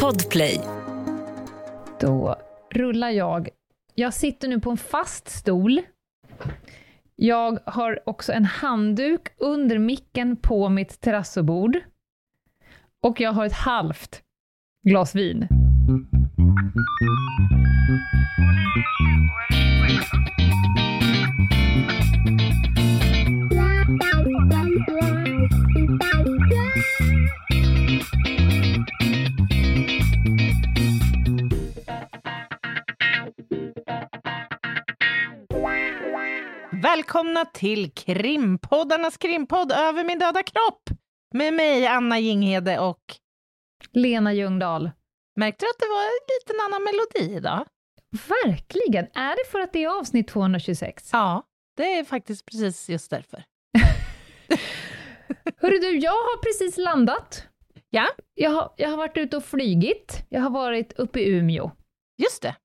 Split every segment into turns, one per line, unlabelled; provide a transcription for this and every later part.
Podplay.
Då rullar jag. Jag sitter nu på en fast stol. Jag har också en handduk under micken på mitt terrassobord. Och jag har ett halvt glas vin.
Välkomna till krimpoddarnas krimpodd Över min döda kropp med mig, Anna Jinghede och...
Lena Ljungdahl.
Märkte du att det var en liten annan melodi idag?
Verkligen! Är det för att det är avsnitt 226?
Ja, det är faktiskt precis just därför.
Hörru du, jag har precis landat.
Ja,
Jag har, jag har varit ute och flygit. Jag har varit uppe i Umeå.
just det.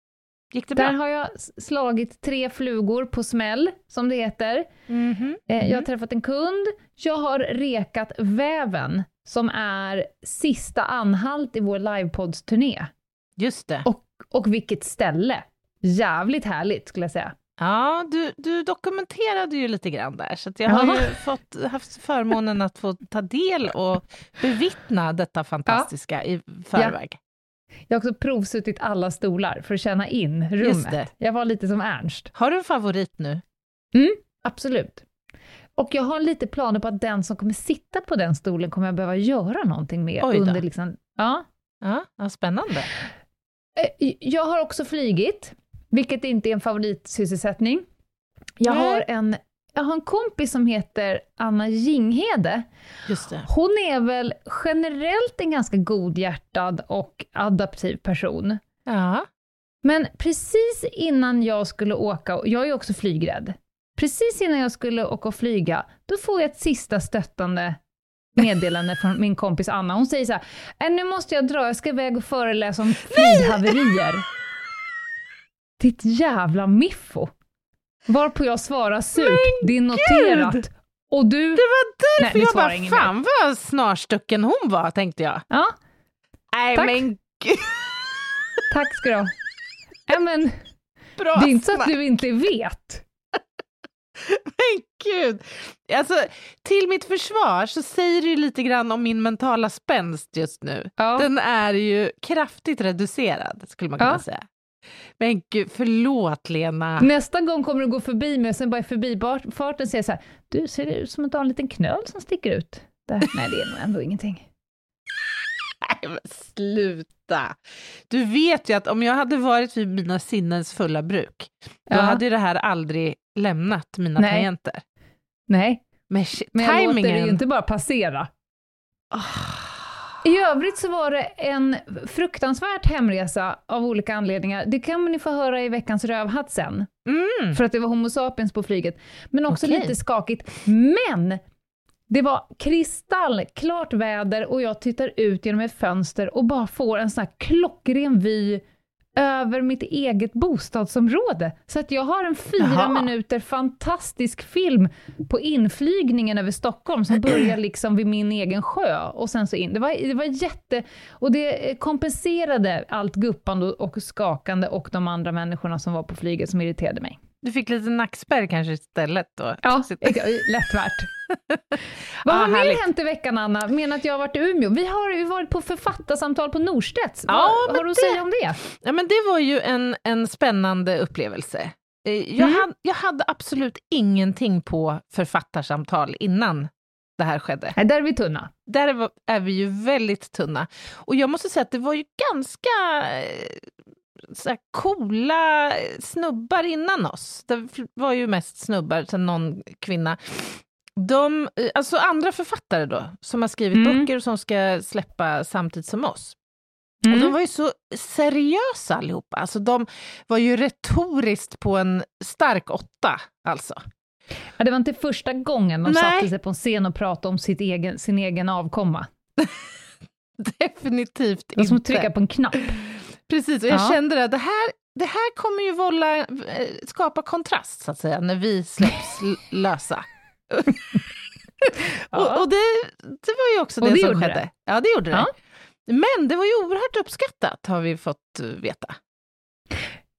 Gick det
Där
bra?
har jag slagit tre flugor på smäll, som det heter.
Mhm.
Eh, Jag har träffat en kund, jag har rekat Väven, som är sista anhalt i vår livepoddsturné.
Just det.
Och, och vilket ställe! Jävligt härligt, skulle jag säga.
Ja, du, du dokumenterade ju lite grann där, så jag har
Ja.
ju fått, haft förmånen att få ta del och bevittna detta fantastiska i förväg.
Jag har också provsuttit alla stolar för att känna in rummet. Jag var lite som Ernst.
Har du en favorit nu?
Absolut. Och jag har lite planer på att den som kommer sitta på den stolen kommer jag behöva göra någonting med
Oj då.
under liksom, ja.
Ja, ja spännande.
Eh, Jag har också flygit, vilket inte är en favoritsysselsättning. Jag
Nej.
har, en, jag har en kompis som heter Anna Jinghede. Hon är väl generellt en ganska godhjärtad och adaptiv person.
Ja.
Men precis innan jag skulle åka, och jag är också flygrädd, precis innan jag skulle åka och flyga, då får jag ett sista stöttande meddelande från min kompis Anna. Hon säger så här, "Äh, nu måste jag dra, jag ska iväg och föreläsa om flyghaverier. Ditt jävla miffo! Varpå jag svarar surt, det är noterat. Och du...
Det var
Nej,
därför
nu
jag bara,
ingen
fan vad snarstucken hon var, tänkte jag.
Ja,
Nej
Tack.
men gud,
tack ska du ha. Ja, men,
bra
det är inte så att du inte vet.
Men gud! Alltså, till mitt försvar så säger det ju lite grann om min mentala spänst just nu.
Ja.
Den är ju kraftigt reducerad, skulle man kunna
Ja.
säga. Men gud, förlåt Lena.
Nästa gång kommer du gå förbi mig och sen bara i förbifarten säga så här, du ser det ut som att du har en liten knöl som sticker ut. Där. Nej, det är nog ändå ingenting.
Nej, men sluta! Du vet ju att om jag hade varit vid mina sinnens fulla bruk, då
Ja.
hade det här aldrig lämnat mina
Nej.
tangenter.
Nej,
Men,
men jag låter det ju inte bara passera.
Ah.
I övrigt så var det en fruktansvärt hemresa av olika anledningar. Det kan ni få höra i veckans rövhatt sen,
Mm.
för att det var Homo sapiens på flyget. Men också
Okej.
lite skakigt. Men! Det var kristallklart väder och jag tittar ut genom ett fönster och bara får en sån här klockren vy över mitt eget bostadsområde. Så att jag har en fyra
Jaha.
minuter fantastisk film på inflygningen över Stockholm som börjar liksom vid min egen sjö och sen så in. Det var, det var jätte... Och det kompenserade allt guppande och skakande och de andra människorna som var på flyget som irriterade mig.
Du fick lite nackspärr kanske istället då?
Ja, lätt värt. Vad
Ja,
har mer
härligt.
hänt i veckan, Anna? Men att jag har varit i Umeå. Vi har ju varit på författarsamtal på Norstedts.
Ja,
Vad har du att
det-
säga om det?
Ja, men det var ju en, en spännande upplevelse. Eh, Jag,
Mm.
hade, jag hade absolut ingenting på författarsamtal innan det här skedde.
Nej, där är vi tunna.
Där är vi ju väldigt tunna. Och jag måste säga att det var ju ganska eh, så här coola snubbar innan oss. Det var ju mest snubbar, sen någon kvinna. De, alltså andra författare då, som har skrivit
Mm.
böcker och som ska släppa samtidigt som oss.
Mm.
Och de var ju så seriösa allihopa. Alltså de var ju retoriskt på en stark åtta, alltså.
Ja, det var inte första gången de
Nej.
satte sig på en scen och pratade om sitt egen, sin egen avkomma.
Definitivt
Det var som att
inte.
trycka på en knapp.
Precis, och jag
Ja.
kände att det här, det här kommer ju vålla, eh, skapa kontrast, så att säga, när vi släpps lösa.
Ja.
och, och det, det var ju också
Och
det,
det
som skedde.
det.
Ja, det gjorde
Ja.
det. Men det var ju oerhört uppskattat, har vi fått eh, veta.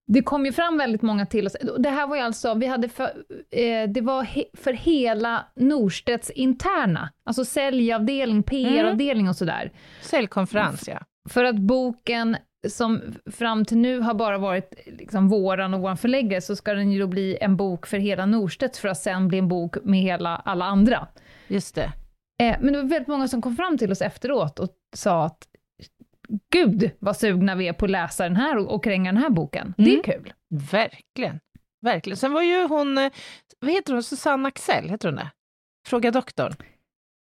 Det kom ju fram väldigt många till oss. Det här var ju alltså, vi hade för, eh, det var he, för hela Norstedts interna, alltså säljavdelning, PR-avdelning och sådär.
Säljkonferens, ja.
För att boken, som fram till nu har bara varit liksom våran och vår förläggare, så ska den ju då bli en bok för hela Norstedt, för att sen bli en bok med hela, alla andra.
Just det.
Eh, men det var väldigt många som kom fram till oss efteråt och sa att Gud vad sugna vi är på att läsa den här och, och kränga den här boken. Det är
Mm.
kul.
Verkligen. Verkligen. Sen var ju hon, eh, vad heter hon, Susanne Axel, heter hon det? Fråga doktorn.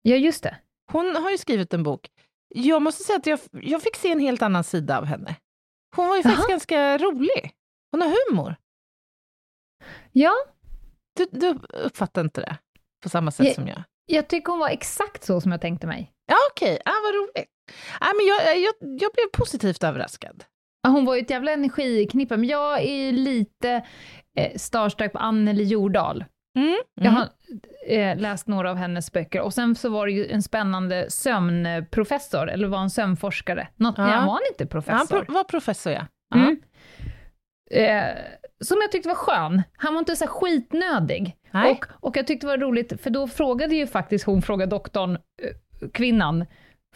Ja, just det.
Hon har ju skrivit en bok. Jag måste säga att jag, jag fick se en helt annan sida av henne. Hon var ju faktiskt
Jaha.
ganska rolig. Hon har humor.
Ja,
Du, du uppfattar inte det på samma sätt
Ja.
som jag?
jag tycker hon var exakt så som jag tänkte mig.
Ja, okej. Ah, vad roligt. Ah, men jag, jag, jag blev positivt överraskad.
Hon var ju ett jävla energiknippe, men jag är lite eh, starstruck på Anneli Jordahl.
Mm.
Jag har eh, läst några av hennes böcker och sen så var det ju en spännande sömnprofessor, eller var en sömnforskare. Något,
Ja.
Nej, var han inte
Ja, han
professor?
pro- var professor, ja.
Mm. Eh, som jag tyckte var skön. Han var inte så skitnödig.
Nej.
Och, och jag tyckte det var roligt, för då frågade ju faktiskt hon, frågade doktorn, eh, kvinnan,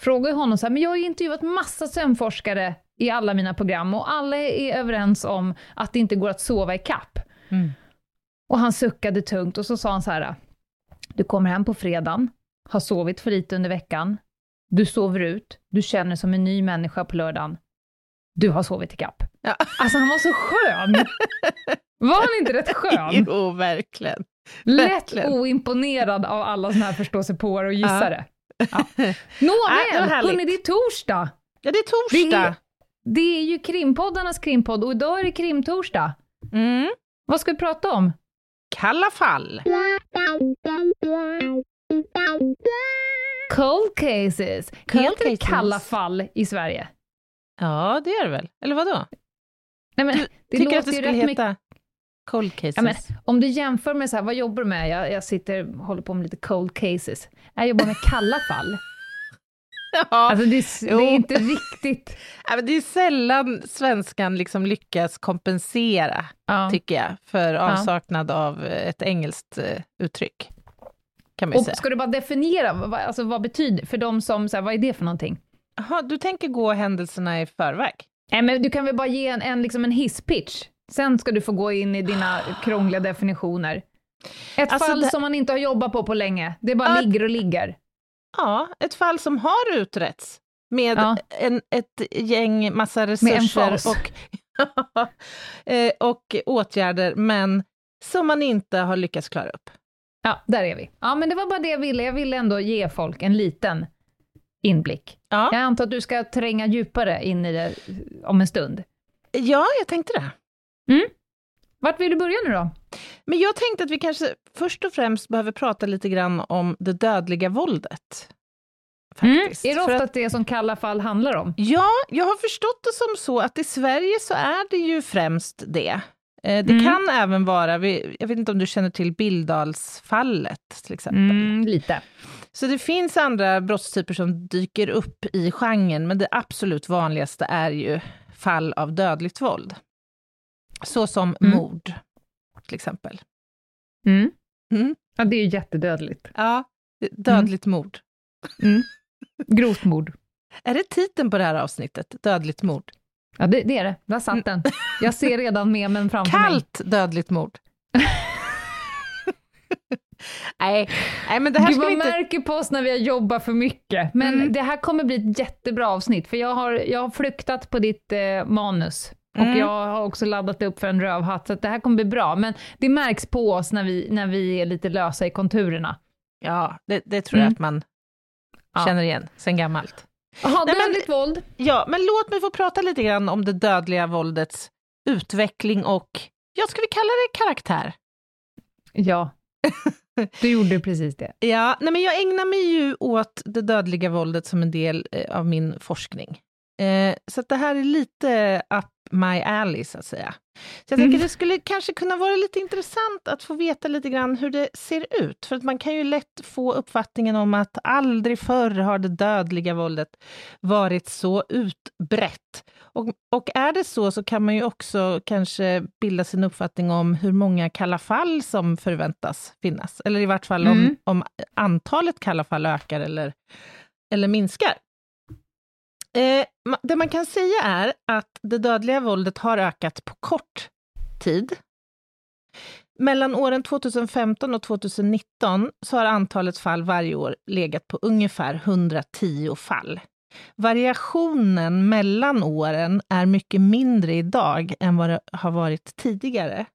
frågade honom så här, men jag har ju intervjuat massa sömnforskare i alla mina program och alla är överens om att det inte går att sova i kapp.
Mm.
Och han suckade tungt och så sa han så här, du kommer hem på fredagen, har sovit för lite under veckan, du sover ut, du känner som en ny människa på lördagen, du har sovit i kapp.
Ja.
Alltså han var så skön! Var han inte rätt skön?
Jo, verkligen.
Lätt
verkligen.
oimponerad av alla såna här förståsigpåare och gissare. Ja.
Var
Nåväl,
härligt.
hörni, det är torsdag!
Ja, det är torsdag.
Det är, det är ju krimpoddarnas krimpodd och idag är det krimtorsdag.
Mm.
Vad ska vi prata om?
Kalla fall.
Cold cases.
Cold
Heter det
cases.
kalla fall i Sverige?
Ja, det är det väl? Eller vad då?
Nej, men, det
Tycker
låter
att det skulle heta
mycket...
cold cases?
Ja, men, om du jämför med så här, vad jobbar du med? Jag, jag sitter håller på med lite cold cases. Jag jobbar med kalla fall.
ja.
Alltså det, är- det är inte riktigt...
Ja, det är sällan svenskan liksom lyckas kompensera,
Ja.
tycker jag, för avsaknad av eh, ett engelskt eh, uttryck. Kan man
Och
säga.
ska du bara definiera, vad, alltså, vad betyder, för de som, så här, vad är det för någonting?
Jaha, du tänker gå händelserna i förväg?
Nej, men du kan väl bara ge en, en, liksom en hisspitch. Sen ska du få gå in i dina krångliga definitioner. Ett
Alltså,
fall
det-
som man inte har jobbat på på länge. Det bara
Ja.
ligger och ligger.
Ja, ett fall som har utretts med
Ja.
en, ett gäng massa resurser och, eh, och åtgärder, men som man inte har lyckats klara upp.
Ja, där är vi. Ja, men det var bara det jag ville. Jag ville ändå ge folk en liten inblick.
Ja,
Jag antar att du ska tränga djupare in i det om en stund.
ja jag tänkte det.
Vart vill du börja nu då?
Men jag tänkte att vi kanske först och främst behöver prata lite grann om det dödliga våldet. Faktiskt.
Mm. Är det ofta
att,
det som kalla fall handlar om?
ja, jag har förstått det som så att i Sverige så är det ju främst det. Eh, Det
Mm.
kan även vara, jag vet inte om du känner till Bildalsfallet till exempel.
Mm, lite.
Så det finns andra brottstyper som dyker upp i genren, men det absolut vanligaste är ju fall av dödligt våld. Så som
Mm.
mord, till exempel.
Mm.
Mm.
Ja, det är ju jättedödligt.
Ja, dödligt mord.
Mm. Grovt mord.
Är det titeln på det här avsnittet? Dödligt mord?
Ja, det, det är det. Där satt den. Jag ser redan memen framför mig.
Kallt dödligt mord. nej, nej, men det här
Gud,
ska
man
vi inte...
märker på oss när vi har jobbat för mycket. Men
Mm.
det här kommer bli ett jättebra avsnitt, för jag har, jag har flyktat på ditt eh, manus. Och
Mm.
jag har också laddat upp för en rövhatt, så att det här kommer bli bra. Men det märks på oss när vi, när vi är lite lösa i konturerna.
Ja, det, det tror jag
Mm.
att man
Ja.
känner igen sen gammalt.
Jaha,
Nej, men-
dödligt våld.
Ja, men låt mig få prata lite grann om det dödliga våldets utveckling och, ja, ska vi kalla det karaktär?
Ja, du gjorde precis det.
Ja, nej men jag ägnar mig ju åt det dödliga våldet som en del eh, av min forskning. Eh, så det här är lite up my alley, så att säga. Så jag tänker mm. det skulle kanske kunna vara lite intressant att få veta lite grann hur det ser ut, för att man kan ju lätt få uppfattningen om att aldrig förr har det dödliga våldet varit så utbrett. Och, och är det så, så kan man ju också kanske bilda sin uppfattning om hur många kalla fall som förväntas finnas, eller i vart fall om, mm. om antalet kalla fall ökar eller, eller minskar. Eh, det man kan säga är att det dödliga våldet har ökat på kort tid. Mellan åren 2015 och 2019 så har antalet fall varje år legat på ungefär 110 fall. Variationen mellan åren är mycket mindre idag än vad det har varit tidigare.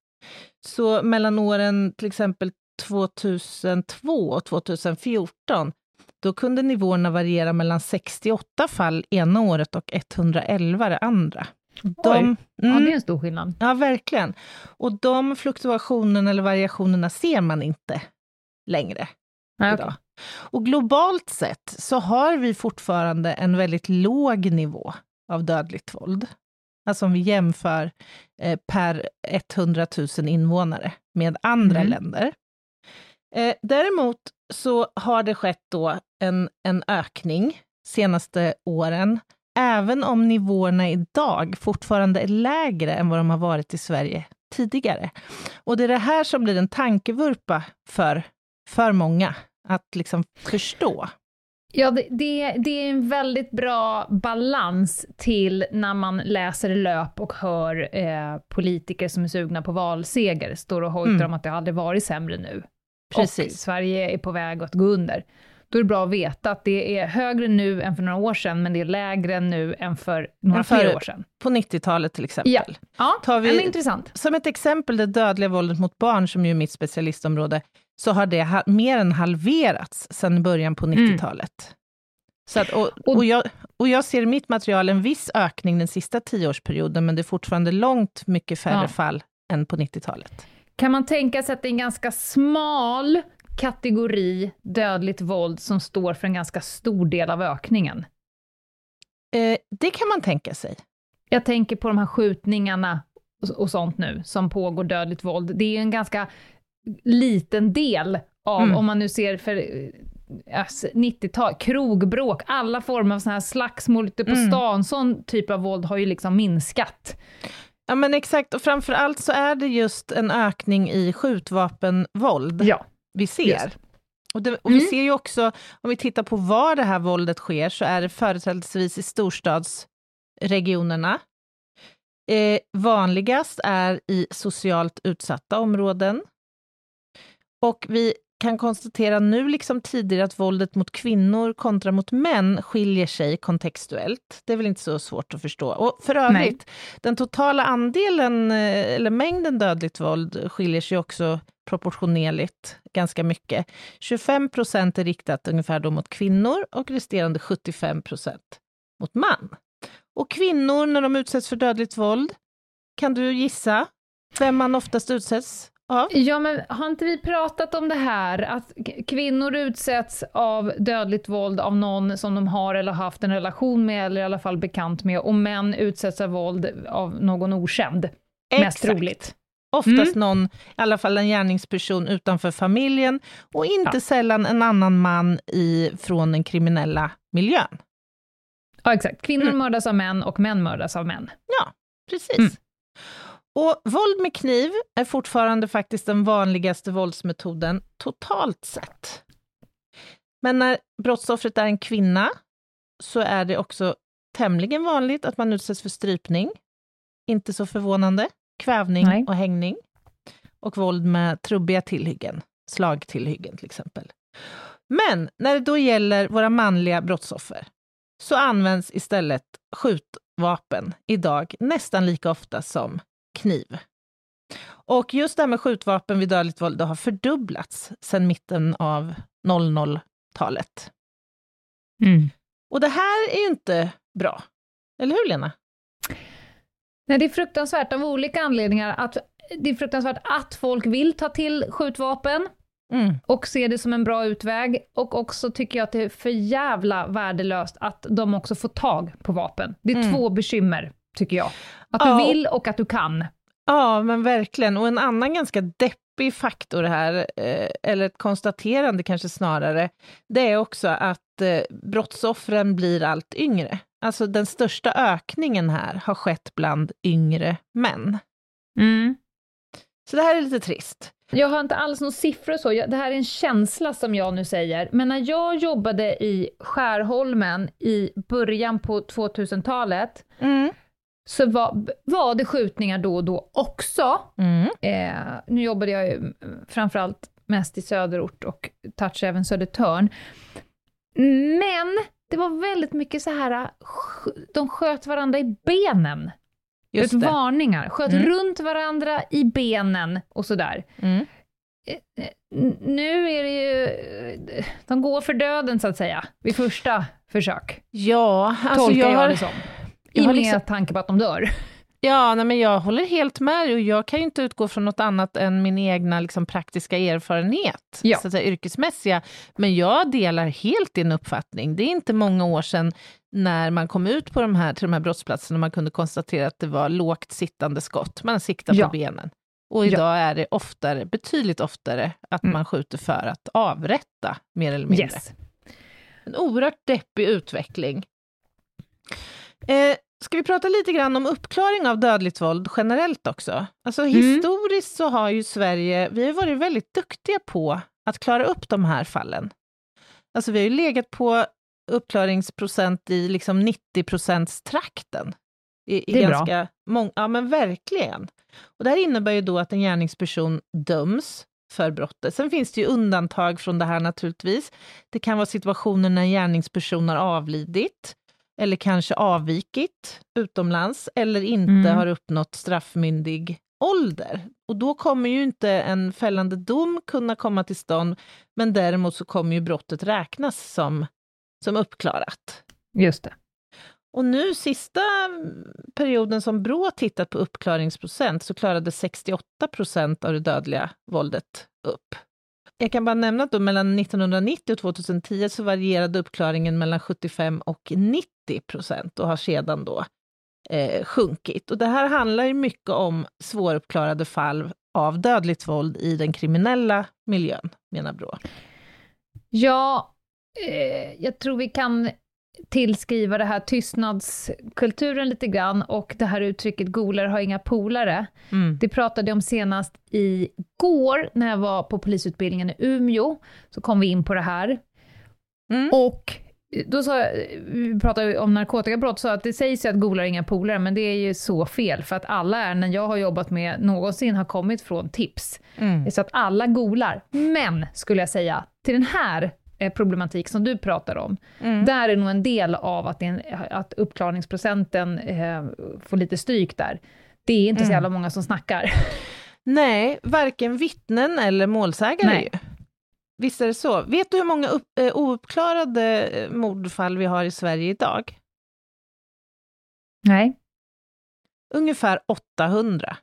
Så mellan åren till exempel 2002 och 2014 då kunde nivåerna variera mellan 68 fall ena året och 111 det andra.
De, Oj, mm, ja, det är en stor skillnad.
Ja, verkligen. Och de fluktuationerna eller variationerna ser man inte längre
Nej. Okay.
Och globalt sett så har vi fortfarande en väldigt låg nivå av dödligt våld. Alltså om vi jämför eh, per 100 000 invånare med andra mm. länder. Eh, däremot så har det skett då en, en ökning senaste åren, även om nivåerna idag fortfarande är lägre än vad de har varit i Sverige tidigare. Och det är det här som blir en tankevurpa för, för många, att liksom förstå.
Ja, det, det, det, är en väldigt bra balans till när man läser löp och hör eh, politiker som är sugna på valseger står och hojtar mm. om att det aldrig varit sämre nu. Precis. Och Sverige är på väg att gå under. Då är det bra att veta att det är högre nu än för några år sedan, men det är lägre nu än för några fler år sedan.
På 90-talet till exempel.
Ja, ja
Tar vi,
intressant.
Som ett exempel, det dödliga våldet mot barn, som ju är mitt specialistområde, så har det mer än halverats sedan början på 90-talet. Mm. Så att, och, och, jag, och jag ser i mitt material en viss ökning den sista tioårsperioden, men det är fortfarande långt mycket färre ja. fall än på 90-talet.
Kan man tänka sig att det är en ganska smal kategori dödligt våld som står för en ganska stor del av ökningen?
Eh, det kan man tänka sig.
Jag tänker på de här skjutningarna och, sånt nu, som pågår dödligt våld. Det är ju en ganska liten del av, mm. om man nu ser för 90-tal, krogbråk, alla former av såna här slagsmål ute på mm. stan, sån typ av våld har ju liksom minskat.
Ja men exakt, och framför allt så är det just en ökning i skjutvapenvåld
ja,
vi ser. Och, det, och mm. vi ser ju också, om vi tittar på var det här våldet sker, så är det företrädesvis i storstadsregionerna. Eh, vanligast är i socialt utsatta områden. Och vi kan konstatera nu, liksom tidigare, att våldet mot kvinnor kontra mot män skiljer sig kontextuellt. Det är väl inte så svårt att förstå. Och för övrigt, Nej. den totala andelen, eh, eller mängden dödligt våld skiljer sig också proportionerligt ganska mycket. 25 procent är riktat ungefär då mot kvinnor och resterande 75 procent mot man. Och kvinnor, när de utsätts för dödligt våld, kan du gissa vem man oftast utsätts
Ja. ja, men har inte vi pratat om det här, att kvinnor utsätts av dödligt våld av någon som de har eller haft en relation med, eller i alla fall bekant med, och män utsätts av våld av någon okänd, Exakt. mest troligt.
Oftast mm. någon, i alla fall en gärningsperson utanför familjen, och inte ja. sällan en annan man i, från den kriminella miljön.
Ja, exakt. Kvinnor mm. mördas av män och män mördas av män.
Ja, precis. Mm. Och våld med kniv är fortfarande faktiskt den vanligaste våldsmetoden totalt sett. Men när brottsoffret är en kvinna så är det också tämligen vanligt att man utsätts för strypning. Inte så förvånande. Kvävning Nej. och hängning. Och våld med trubbiga tillhyggen, slagtillhyggen till exempel. Men när det då gäller våra manliga brottsoffer så används istället skjutvapen idag nästan lika ofta som kniv. Och just det här med skjutvapen vid dödligt våld har fördubblats sedan mitten av 00-talet. Mm. Och det här är ju inte bra. Eller hur, Lena?
Nej, det är fruktansvärt av olika anledningar. Att, det är fruktansvärt att folk vill ta till skjutvapen.
Mm.
och ser det som en bra utväg. Och också tycker jag att det är för jävla värdelöst att de också får tag på vapen. Det är
Mm.
två bekymmer, tycker jag. Att
Ja.
du vill och att du kan.
Ja, men verkligen. Och en annan ganska deppig faktor här, eh, eller ett konstaterande kanske snarare, det är också att eh, brottsoffren blir allt yngre. Alltså den största ökningen här har skett bland yngre män. Så det här är lite trist.
Jag har inte alls några siffror så, det här är en känsla som jag nu säger. Men när jag jobbade i Skärholmen i början på 2000-talet, så var, var det skjutningar då och då också.
Mm.
Eh, nu jobbade jag ju framförallt mest i söderort och touch även Södertörn. Men det var väldigt mycket så här, de sköt varandra i benen.
Just det.
varningar, sköt
Mm.
runt varandra i benen och sådär.
Mm.
N- Nu är det ju, eh, de går för döden så att säga, vid första försök.
Ja, alltså
tolkar
jag
jag,
har,
det som.
Jag har liksom-
tanke på att de dör.
Ja, nej, men jag håller helt med och jag kan ju inte utgå från något annat än min egna liksom, praktiska erfarenhet,
Ja.
så att säga, yrkesmässiga. Men jag delar helt din uppfattning. Det är inte många år sedan när man kom ut på de här, till de här brottsplatserna och man kunde konstatera att det var lågt sittande skott. Man siktar
Ja.
på benen. Och idag är det oftare, betydligt oftare att
Mm.
man skjuter för att avrätta, mer eller mindre.
Yes.
En oerhört deppig utveckling. Eh, ska vi prata lite grann om uppklaring av dödligt våld generellt också? Alltså historiskt så har ju Sverige, vi har varit väldigt duktiga på att klara upp de här fallen. Alltså vi har ju legat på uppklaringsprocent i liksom 90 trakten. I, i
Det är bra.
ganska mång- ja men verkligen. Och det här innebär ju då att en gärningsperson döms för brottet. Sen finns det ju undantag från det här naturligtvis. Det kan vara situationer när en gärningsperson har avlidit, eller kanske avvikit utomlands, eller inte
Mm.
har uppnått straffmyndig ålder. Och då kommer ju inte en fällande dom kunna komma till stånd, men däremot så kommer ju brottet räknas som, som uppklarat.
Just det.
Och nu sista perioden som Brå tittat på uppklaringsprocent så klarade 68 procent av det dödliga våldet upp. Jag kan bara nämna att mellan 1990 och 2010 så varierade uppklaringen mellan 75 och 90 procent och har sedan då eh, sjunkit. Och det här handlar ju mycket om svåruppklarade fall av dödligt våld i den kriminella miljön, menar Brå.
Ja, eh, jag tror vi kan tillskriva det här tystnadskulturen lite grann och det här uttrycket golare har inga polare.
Mm.
Det pratade jag om senast igår när jag var på polisutbildningen i Umeå, så kom vi in på det här.
Mm.
Och då sa jag, vi pratade om narkotikabrott, så att det sägs ju att golare är inga polare, men det är ju så fel, för att alla ärenden jag har jobbat med någonsin har kommit från tips.
Mm.
Så att alla golar. Men, skulle jag säga, till den här eh, problematik som du pratar om,
Mm.
där är nog en del av att, en, att uppklarningsprocenten eh, får lite stryk där. Det är inte så
Mm.
jävla många som snackar.
Nej, varken vittnen eller målsägare
Nej.
ju. Visst är det så. Vet du hur många upp, eh, ouppklarade eh, mordfall vi har i Sverige idag?
Nej.
Ungefär 800.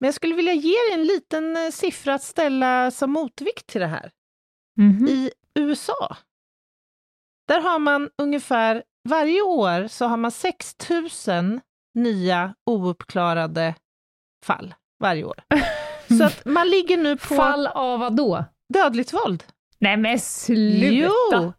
Men jag skulle vilja ge dig en liten eh, siffra att ställa som motvikt till det här.
Mhm.
I USA, där har man ungefär, varje år så har man 6 000 nya ouppklarade fall varje år. Så att man ligger nu på
Fall av vad då?
Dödligt våld.
Nej men sluta!
Jo!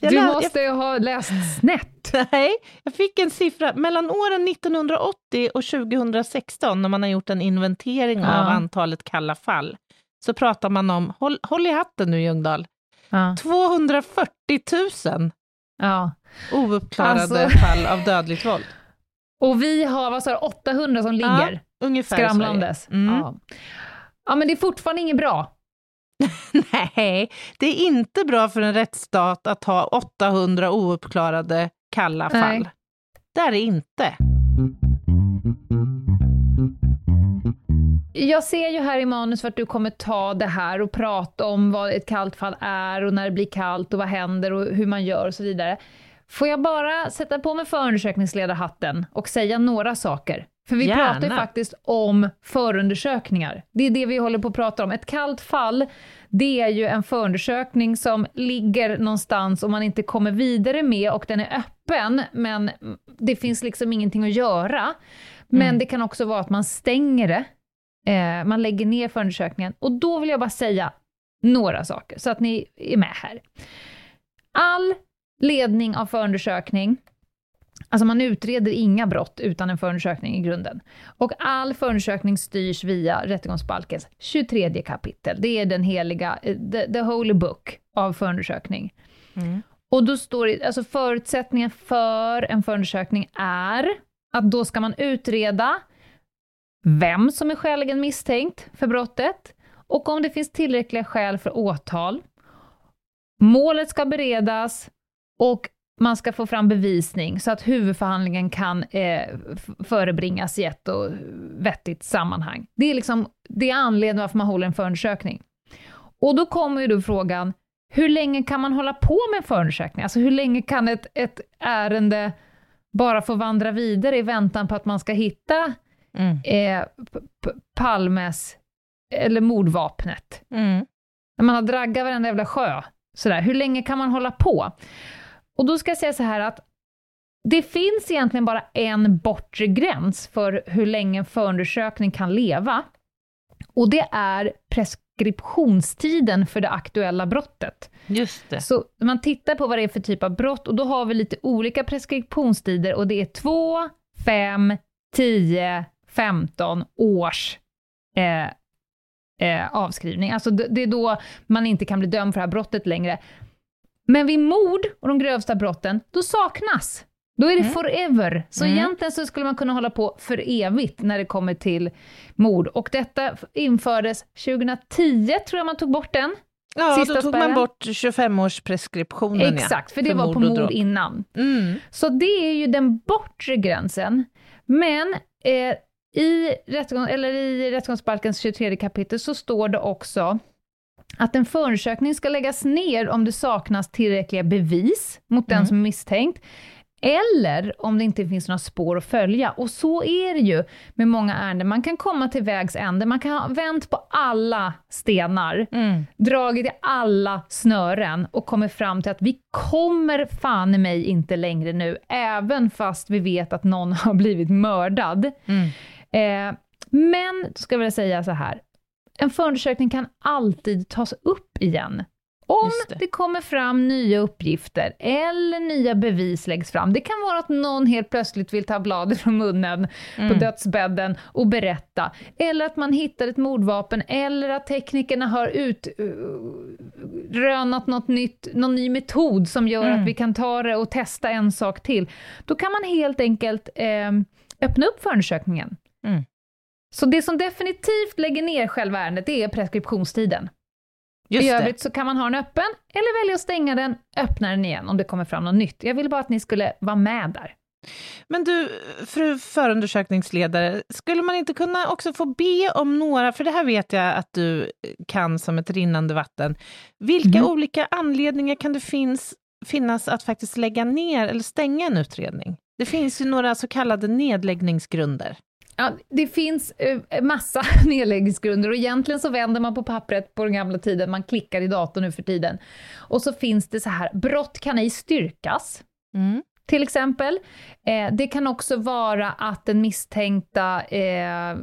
Jag
du
lä-
måste ju ha läst snett.
Nej, jag fick en siffra. Mellan åren 1980 och 2016, när man har gjort en inventering
Ja.
av antalet kalla fall, så pratar man om, håll, håll i hatten nu Ljungdahl,
Ja.
240 000
ja.
ouppklarade
Alltså.
fall av dödligt våld.
Och vi har vad sa du, 800 som ligger
Ungefär i
skramlandes.
Mm.
Ja. ja, men det är fortfarande inget bra.
Nej, det är inte bra för en rättsstat att ha 800 ouppklarade kalla
Nej.
fall. Det är det inte.
Jag ser ju här i manus att du kommer ta det här och prata om vad ett kallt fall är och när det blir kallt och vad händer och hur man gör och så vidare. Får jag bara sätta på mig förundersökningsledarhatten och säga några saker? För vi
Gärna.
pratar ju faktiskt om förundersökningar. Det är det vi håller på att prata om. Ett kallt fall, det är ju en förundersökning som ligger någonstans och man inte kommer vidare med och den är öppen, men det finns liksom ingenting att göra. Men
Mm.
det kan också vara att man stänger det, eh, man lägger ner förundersökningen. Och då vill jag bara säga några saker, så att ni är med här. All ledning av förundersökning, alltså man utreder inga brott utan en förundersökning i grunden. Och all förundersökning styrs via rättegångsbalkens 23 kapitel. Det är den heliga, eh, the, the holy book av förundersökning.
Mm.
Och då står det, alltså förutsättningen för en förundersökning är att då ska man utreda vem som är skäligen misstänkt för brottet och om det finns tillräckliga skäl för åtal. Målet ska beredas och man ska få fram bevisning så att huvudförhandlingen kan eh, förebringas i ett och vettigt sammanhang. Det är, liksom, det är anledningen varför man håller en förundersökning. Och då kommer ju då frågan, hur länge kan man hålla på med en förundersökning? Alltså hur länge kan ett, ett ärende bara få vandra vidare i väntan på att man ska hitta
Mm.
eh, Palmes, eller mordvapnet?
Mm.
När man har draggat varenda jävla sjö. Sådär. Hur länge kan man hålla på? Och då ska jag säga så här att det finns egentligen bara en bortre gräns för hur länge en förundersökning kan leva. Och det är preskriptionstiden för det aktuella brottet.
Just det.
Så man tittar på vad det är för typ av brott och då har vi lite olika preskriptionstider och det är 2, 5, 10, 15 års eh, eh, avskrivning. Alltså det, det är då man inte kan bli dömd för det här brottet längre. Men vid mord och de grövsta brotten, då saknas. Då är det
Mm.
forever. Så
Mm.
egentligen så skulle man kunna hålla på för evigt när det kommer till mord. Och detta infördes 2010, tror jag man tog bort den.
Ja,
Sista
då tog
spärren.
man bort 25-årspreskriptionen.
Exakt, för det var på mord innan.
Mm.
Så det är ju den bortre gränsen. Men eh, i, rättegång, eller i rättegångsbalkens 23 kapitel så står det också att en förundersökning ska läggas ner om det saknas tillräckliga bevis mot den
Mm.
som är misstänkt, eller om det inte finns några spår att följa. Och så är det ju med många ärenden. Man kan komma till vägs ände, man kan ha vänt på alla stenar,
Mm.
dragit i alla snören och kommit fram till att vi kommer fan i mig inte längre nu, även fast vi vet att någon har blivit mördad.
Mm.
Eh, men, då ska jag vilja säga så här, en förundersökning kan alltid tas upp igen. Om det.
det.
kommer fram nya uppgifter eller nya bevis läggs fram. Det kan vara att någon helt plötsligt vill ta bladet från munnen på
Mm.
dödsbädden och berätta. Eller att man hittar ett mordvapen, eller att teknikerna har utrönat något nytt, någon ny metod som gör
Mm.
att vi kan ta det och testa en sak till. Då kan man helt enkelt eh, öppna upp förundersökningen.
Mm.
Så det som definitivt lägger ner själva ärendet, det är preskriptionstiden.
Just
I
det.
övrigt så kan man ha den öppen, eller välja att stänga den, öppna den igen om det kommer fram något nytt. Jag vill bara att ni skulle vara med där.
Men du, fru förundersökningsledare, skulle man inte kunna också få be om några, för det här vet jag att du kan som ett rinnande vatten. Vilka
Mhm.
olika anledningar kan det finns, finnas att faktiskt lägga ner eller stänga en utredning? Det finns ju några så kallade nedläggningsgrunder.
Ja, det finns eh, massa nedläggningsgrunder och egentligen så vänder man på pappret på den gamla tiden, man klickar i datorn nu för tiden. Och så finns det så här, brott kan ej styrkas,
Mm.
till exempel. Eh, det kan också vara att den misstänkta eh,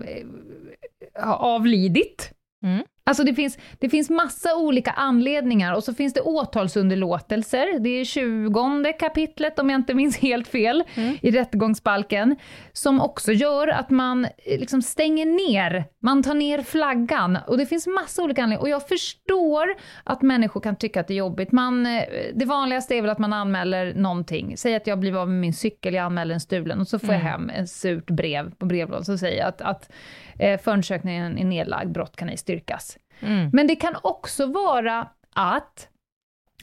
har avlidit.
Mm.
Alltså det finns, det finns massa olika anledningar och så finns det åtalsunderlåtelser. Det är 20 kapitlet, om jag inte minns helt fel,
Mm.
i rättegångsbalken, som också gör att man eh, liksom stänger ner, man tar ner flaggan. Och det finns massa olika anledningar. Och jag förstår att människor kan tycka att det är jobbigt. Man, eh, det vanligaste är väl att man anmäler någonting. Säg att jag blir av med min cykel, jag anmäler en stulen, och så får jag
Mm.
hem ett surt brev på brevlådan som säger att, att eh, förundersökningen är nedlagd, brott kan ej styrkas.
Mm.
Men det kan också vara att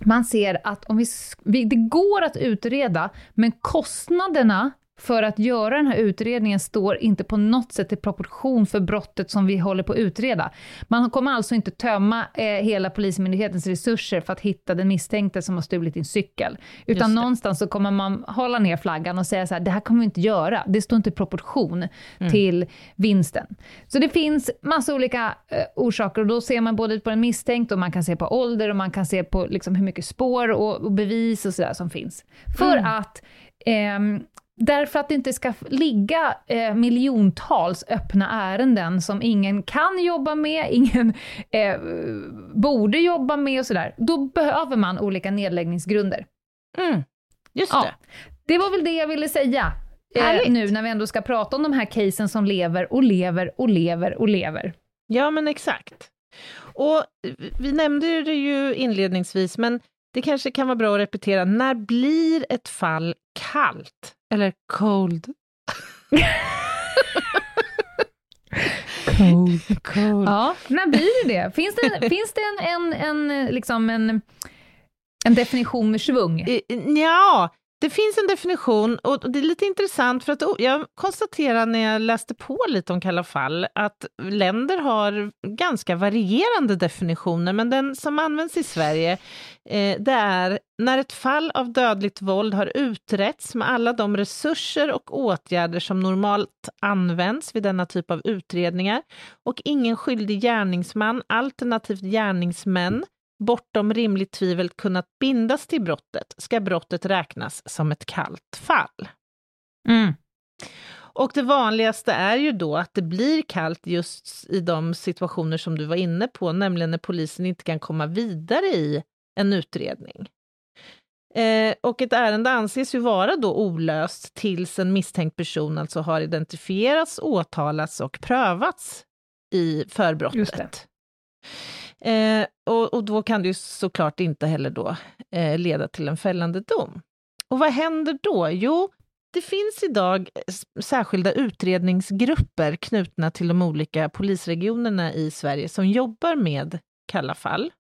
man ser att om vi, vi, det går att utreda, men kostnaderna för att göra den här utredningen står inte på något sätt i proportion för brottet som vi håller på att utreda. Man kommer alltså inte tömma eh, hela Polismyndighetens resurser för att hitta den misstänkte som har stulit din cykel. Utan någonstans så kommer man hålla ner flaggan och säga så här, det här kommer vi inte göra. Det står inte i proportion mm. till vinsten. Så det finns massa olika eh, orsaker och då ser man både på den misstänkte och man kan se på ålder och man kan se på liksom hur mycket spår och, och bevis och sådär som finns. För mm. att eh, Därför att det inte ska ligga eh, miljontals öppna ärenden som ingen kan jobba med, ingen eh, borde jobba med och sådär. Då behöver man olika nedläggningsgrunder.
Mm, just ja, det.
Det var väl det jag ville säga eh, nu när vi ändå ska prata om de här casen som lever och lever och lever och lever.
Ja, men exakt. Och vi nämnde det ju inledningsvis, men det kanske kan vara bra att repetera. När blir ett fall kallt? Eller cold?
cold, cold. Ja, när blir det det? Finns det, finns det en, en, en, liksom en, en definition med svung?
Ja, det finns en definition och det är lite intressant för att jag konstaterar när jag läste på lite om Kalla fall att länder har ganska varierande definitioner, men den som används i Sverige eh, det är när ett fall av dödligt våld har utretts med alla de resurser och åtgärder som normalt används vid denna typ av utredningar och ingen skyldig gärningsman alternativt gärningsmän bortom rimligt tvivel kunnat bindas till brottet ska brottet räknas som ett kallt fall.
Mm.
Och det vanligaste är ju då att det blir kallt just i de situationer som du var inne på, nämligen när polisen inte kan komma vidare i en utredning. Eh, och ett ärende anses ju vara då olöst tills en misstänkt person alltså har identifierats, åtalats och prövats i förbrottet. Eh, och, och, då kan det ju såklart inte heller då eh, leda till en fällande dom. Och vad händer då? Jo, det finns idag eh, särskilda utredningsgrupper knutna till de olika polisregionerna i Sverige som jobbar med kalla fall.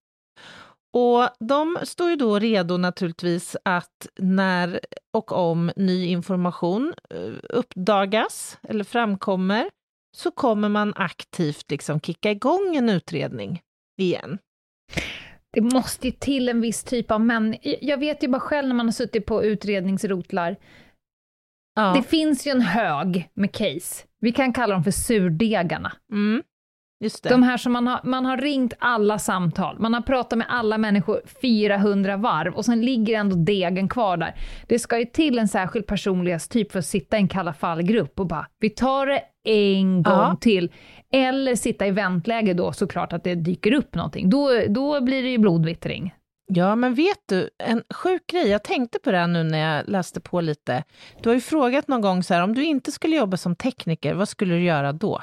Och de står ju då redo naturligtvis att när och om ny information eh, uppdagas eller framkommer så kommer man aktivt liksom kicka igång en utredning igen.
Det måste ju till en viss typ av män. Jag vet ju bara själv när man har suttit på utredningsrotlar. Ja. Det finns ju en hög med case. Vi kan kalla dem för surdegarna.
Mm.
De här som man har, man har ringt alla samtal, man har pratat med alla människor 400 varv och sen ligger ändå degen kvar där. Det ska ju till en särskild personlighetstyp för att sitta i en kalla fallgrupp och bara, vi tar det en gång ja. till. Eller sitta i väntläge då såklart att det dyker upp någonting. Då, då blir det ju blodvittring.
Ja, men vet du, en sjuk grej, jag tänkte på det här nu när jag läste på lite. Du har ju frågat någon gång så här, om du inte skulle jobba som tekniker, vad skulle du göra då?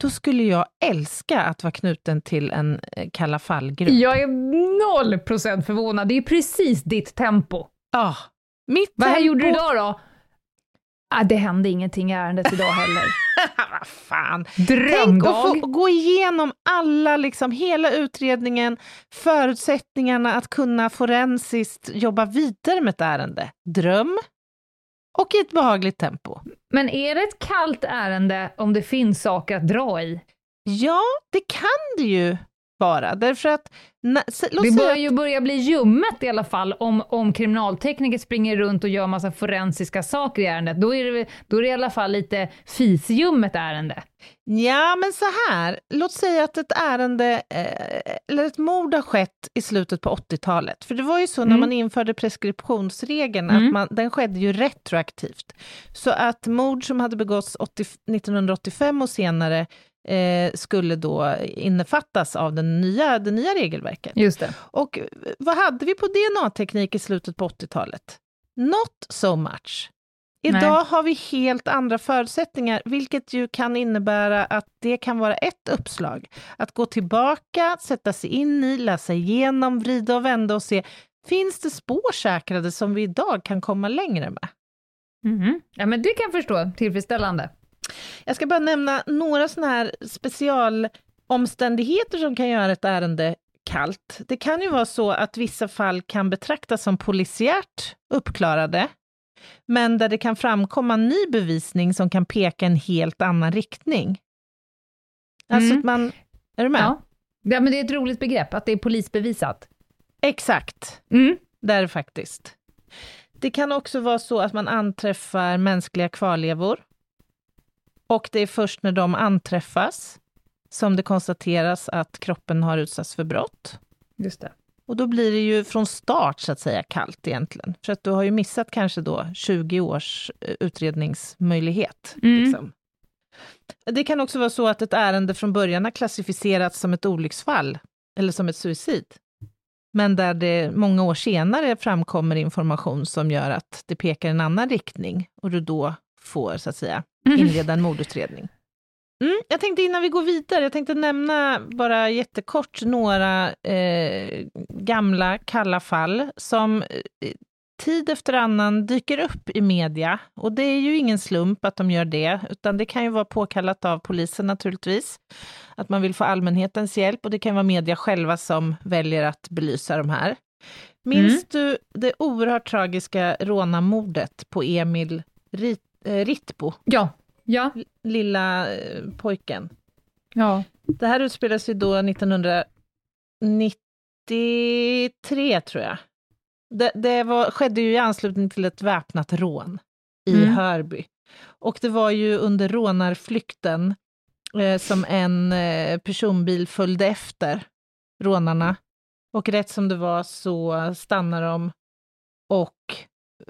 Då skulle jag älska att vara knuten till en eh, Kalla fall-grupp.
Jag är noll procent förvånad, det är precis ditt tempo.
Ja, ah, mitt
Vad
tempo...
gjorde du idag då? Ah, det hände ingenting i ärendet idag heller.
Vad fan!
Drömdag!
Tänk att få gå igenom alla, liksom, hela utredningen, förutsättningarna att kunna forensiskt jobba vidare med ett ärende. Dröm! Och i ett behagligt tempo.
Men är det ett kallt ärende om det finns saker att dra i?
Ja, det kan det ju vara. Därför att...
Na, det börjar ju börja bli ljummet i alla fall om, om kriminaltekniker springer runt och gör massa forensiska saker i ärendet. Då är det, då är det i alla fall lite fisljummet ärende.
Ja, men så här. Låt säga att ett ärende, eh, eller ett mord har skett i slutet på 80-talet. För det var ju så mm. när man införde preskriptionsregeln, mm. att man, den skedde ju retroaktivt. Så att mord som hade begåtts 80, 1985 och senare eh, skulle då innefattas av den nya, det nya regelverket.
Just det.
Och vad hade vi på DNA-teknik i slutet på 80-talet? Not so much. Idag Nej. har vi helt andra förutsättningar, vilket ju kan innebära att det kan vara ett uppslag. Att gå tillbaka, sätta sig in i, läsa igenom, vrida och vända och se, finns det spår säkrade som vi idag kan komma längre med?
Mm. Ja, men det kan jag förstå, tillfredsställande.
Jag ska bara nämna några sådana här specialomständigheter som kan göra ett ärende kallt. Det kan ju vara så att vissa fall kan betraktas som polisiärt uppklarade men där det kan framkomma ny bevisning som kan peka en helt annan riktning. Alltså
Mm.
man... Är du med?
Ja. ja, men det är ett roligt begrepp, att det är polisbevisat.
Exakt.
Mm.
Det är det faktiskt. Det kan också vara så att man anträffar mänskliga kvarlevor. Och det är först när de anträffas som det konstateras att kroppen har utsatts för brott.
Just det.
Och då blir det ju från start så att säga kallt egentligen. För att du har ju missat kanske då 20 års eh, utredningsmöjlighet.
Mm.
Liksom. Det kan också vara så att ett ärende från början har klassificerats som ett olycksfall eller som ett suicid. Men där det många år senare framkommer information som gör att det pekar i en annan riktning och du då får så att säga inleda en mordutredning. Mm, jag tänkte innan vi går vidare, jag tänkte nämna bara jättekort några eh, gamla kalla fall som eh, tid efter annan dyker upp i media. Och det är ju ingen slump att de gör det, utan det kan ju vara påkallat av polisen naturligtvis. Att man vill få allmänhetens hjälp och det kan vara media själva som väljer att belysa de här. Minns du det oerhört tragiska rånarmordet på Emil Rit, eh, Rittbo,
Ja. Ja.
lilla eh, pojken?
Ja.
Det här utspelas ju då 1993, tror jag. Det, det var, skedde ju i anslutning till ett väpnat rån i
Mm.
Hörby. Och det var ju under rånarflykten eh, som en eh, personbil följde efter rånarna. Och rätt som det var så stannade de och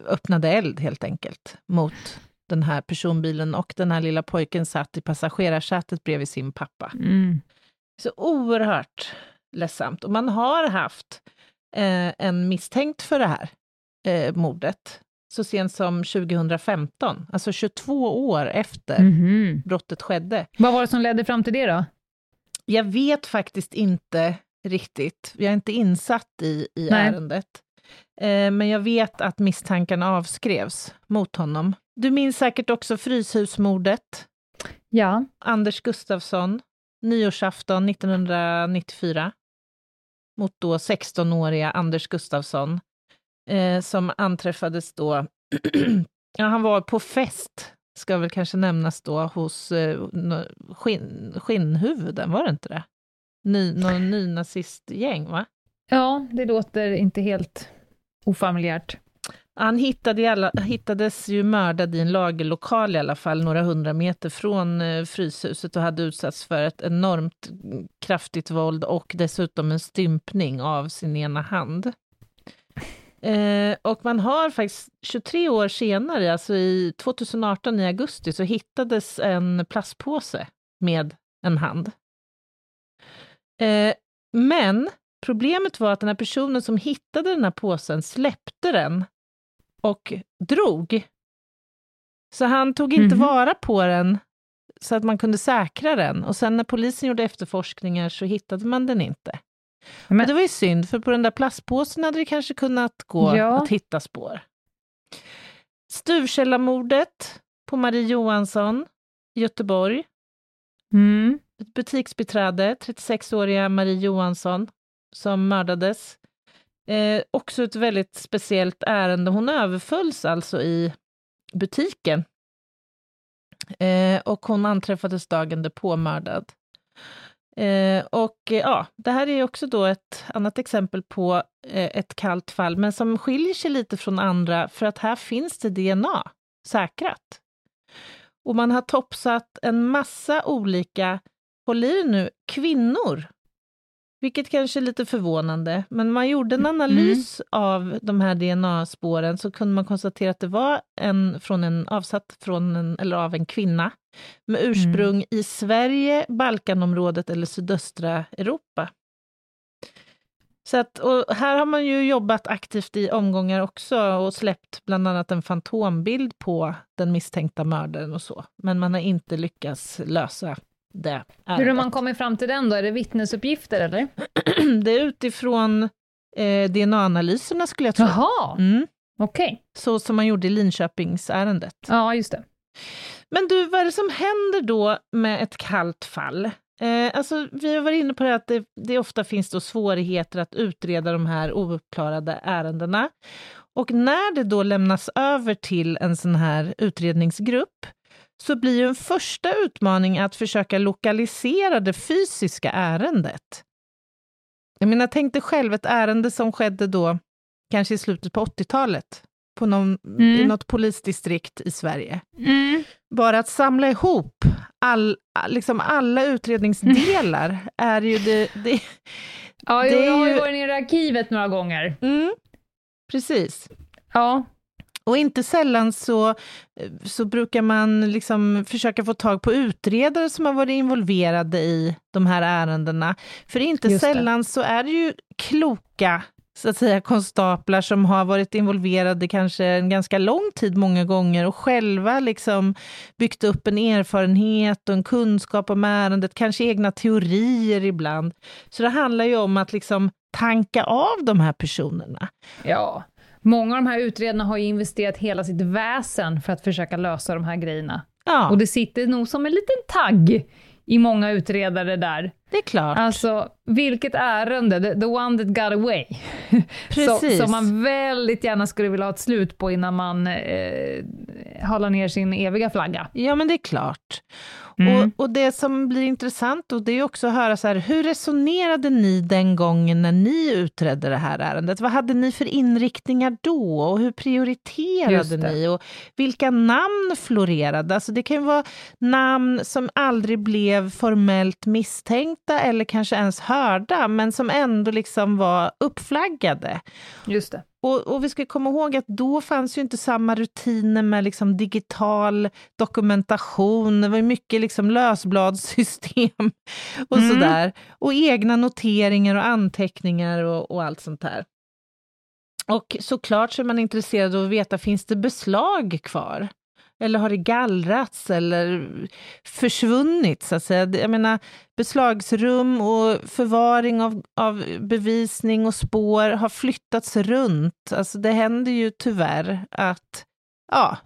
öppnade eld helt enkelt mot den här personbilen och den här lilla pojken satt i passagerarsätet bredvid sin pappa.
Mm.
Så oerhört ledsamt. Och man har haft eh, en misstänkt för det här eh, mordet så sent som 2015, alltså 22 år efter
Mhm.
brottet skedde.
Vad var det som ledde fram till det då?
Jag vet faktiskt inte riktigt, jag är inte insatt i, i
Nej.
ärendet. Eh, men jag vet att misstankarna avskrevs mot honom. Du minns säkert också Fryshusmordet,
Ja.
Anders Gustafsson, nyårsafton 1994, mot då 16-åriga Anders Gustafsson, eh, som anträffades då, ja, han var på fest, ska väl kanske nämnas då, hos eh, skinn, Skinnhuvuden, var det inte det? Ny, någon nynazistgäng, va?
Ja, det låter inte helt ofamiljärt.
Han hittade alla, hittades ju mördad i en lagerlokal i alla fall, några hundra meter från eh, Fryshuset och hade utsatts för ett enormt kraftigt våld och dessutom en stympning av sin ena hand. Eh, och man har faktiskt 23 år senare, alltså i 2018 i augusti, så hittades en plastpåse med en hand. Eh, men problemet var att den här personen som hittade den här påsen släppte den och drog. Så han tog inte
Mhm.
vara på den så att man kunde säkra den. Och sen när polisen gjorde efterforskningar så hittade man den inte.
Men-
Och det var ju synd, för på den där plastpåsen hade det kanske kunnat gå
Ja.
att hitta spår. Stuvkällarmordet på Marie Johansson i Göteborg.
Mm.
Butiksbiträde, 36-åriga Marie Johansson, som mördades. Eh, också ett väldigt speciellt ärende. Hon överfölls alltså i butiken. Eh, och hon anträffades dagen därpå mördad. Eh, och eh, ja, det här är också då ett annat exempel på eh, ett kallt fall, men som skiljer sig lite från andra, för att här finns det DNA säkrat. Och man har topsat en massa olika, håll i nu, kvinnor. Vilket kanske är lite förvånande, men man gjorde en analys av de här DNA-spåren så kunde man konstatera att det var en, från en avsatt från en, eller av en kvinna med ursprung i Sverige, Balkanområdet eller sydöstra Europa. Så att, och här har man ju jobbat aktivt i omgångar också och släppt bland annat en fantombild på den misstänkta mördaren och så. Men man har inte lyckats lösa det
Hur har
ärendet.
man kommit fram till den då? Är det vittnesuppgifter eller?
Det är utifrån eh, DNA-analyserna skulle jag tro.
Jaha,
Mm,
okej.
så som man gjorde i Linköpingsärendet.
Ja, just det.
Men du, vad är det som händer då med ett kallt fall? Eh, alltså, vi har varit inne på det att det, det ofta finns då svårigheter att utreda de här ouppklarade ärendena. Och när det då lämnas över till en sån här utredningsgrupp, så blir ju en första utmaning att försöka lokalisera det fysiska ärendet. Jag menar, tänk dig själv ett ärende som skedde då, kanske i slutet på 80-talet, på någon, mm. i något polisdistrikt i Sverige. Mm. Bara att samla ihop all, liksom alla utredningsdelar är ju det... det
ja, det jag har ju varit nere i arkivet några gånger.
Mm, precis.
Ja.
Och inte sällan så, så brukar man liksom försöka få tag på utredare som har varit involverade i de här ärendena. För inte Just sällan det. så är det ju kloka så att säga konstaplar som har varit involverade kanske en ganska lång tid många gånger och själva liksom byggt upp en erfarenhet och en kunskap om ärendet, kanske egna teorier ibland. Så det handlar ju om att liksom tanka av de här personerna.
Ja, många av de här utredarna har ju investerat hela sitt väsen för att försöka lösa de här grejerna. Ja. Och det sitter nog som en liten tagg i många utredare där.
Det är klart.
Alltså, vilket ärende, the, the one that got away.
Precis.
Som man väldigt gärna skulle vilja ha ett slut på innan man eh, halar ner sin eviga flagga.
Ja, men det är klart. Mm. Och, och, det som blir intressant och det är också att höra så här, hur resonerade ni den gången när ni utredde det här ärendet? Vad hade ni för inriktningar då och hur prioriterade ni? Och vilka namn florerade? Alltså det kan ju vara namn som aldrig blev formellt misstänkta eller kanske ens hörda, men som ändå liksom var uppflaggade.
Just det.
Och, och, vi ska komma ihåg att då fanns ju inte samma rutiner med liksom digital dokumentation. Det var mycket liksom lösbladssystem och mm. sådär. Och egna noteringar och anteckningar och, och allt sånt där. Och såklart så är man intresserad av att veta, finns det beslag kvar? Eller har det gallrats eller försvunnit, så att säga? Jag menar, beslagsrum och förvaring av, av bevisning och spår har flyttats runt. Alltså det händer ju tyvärr att, ja,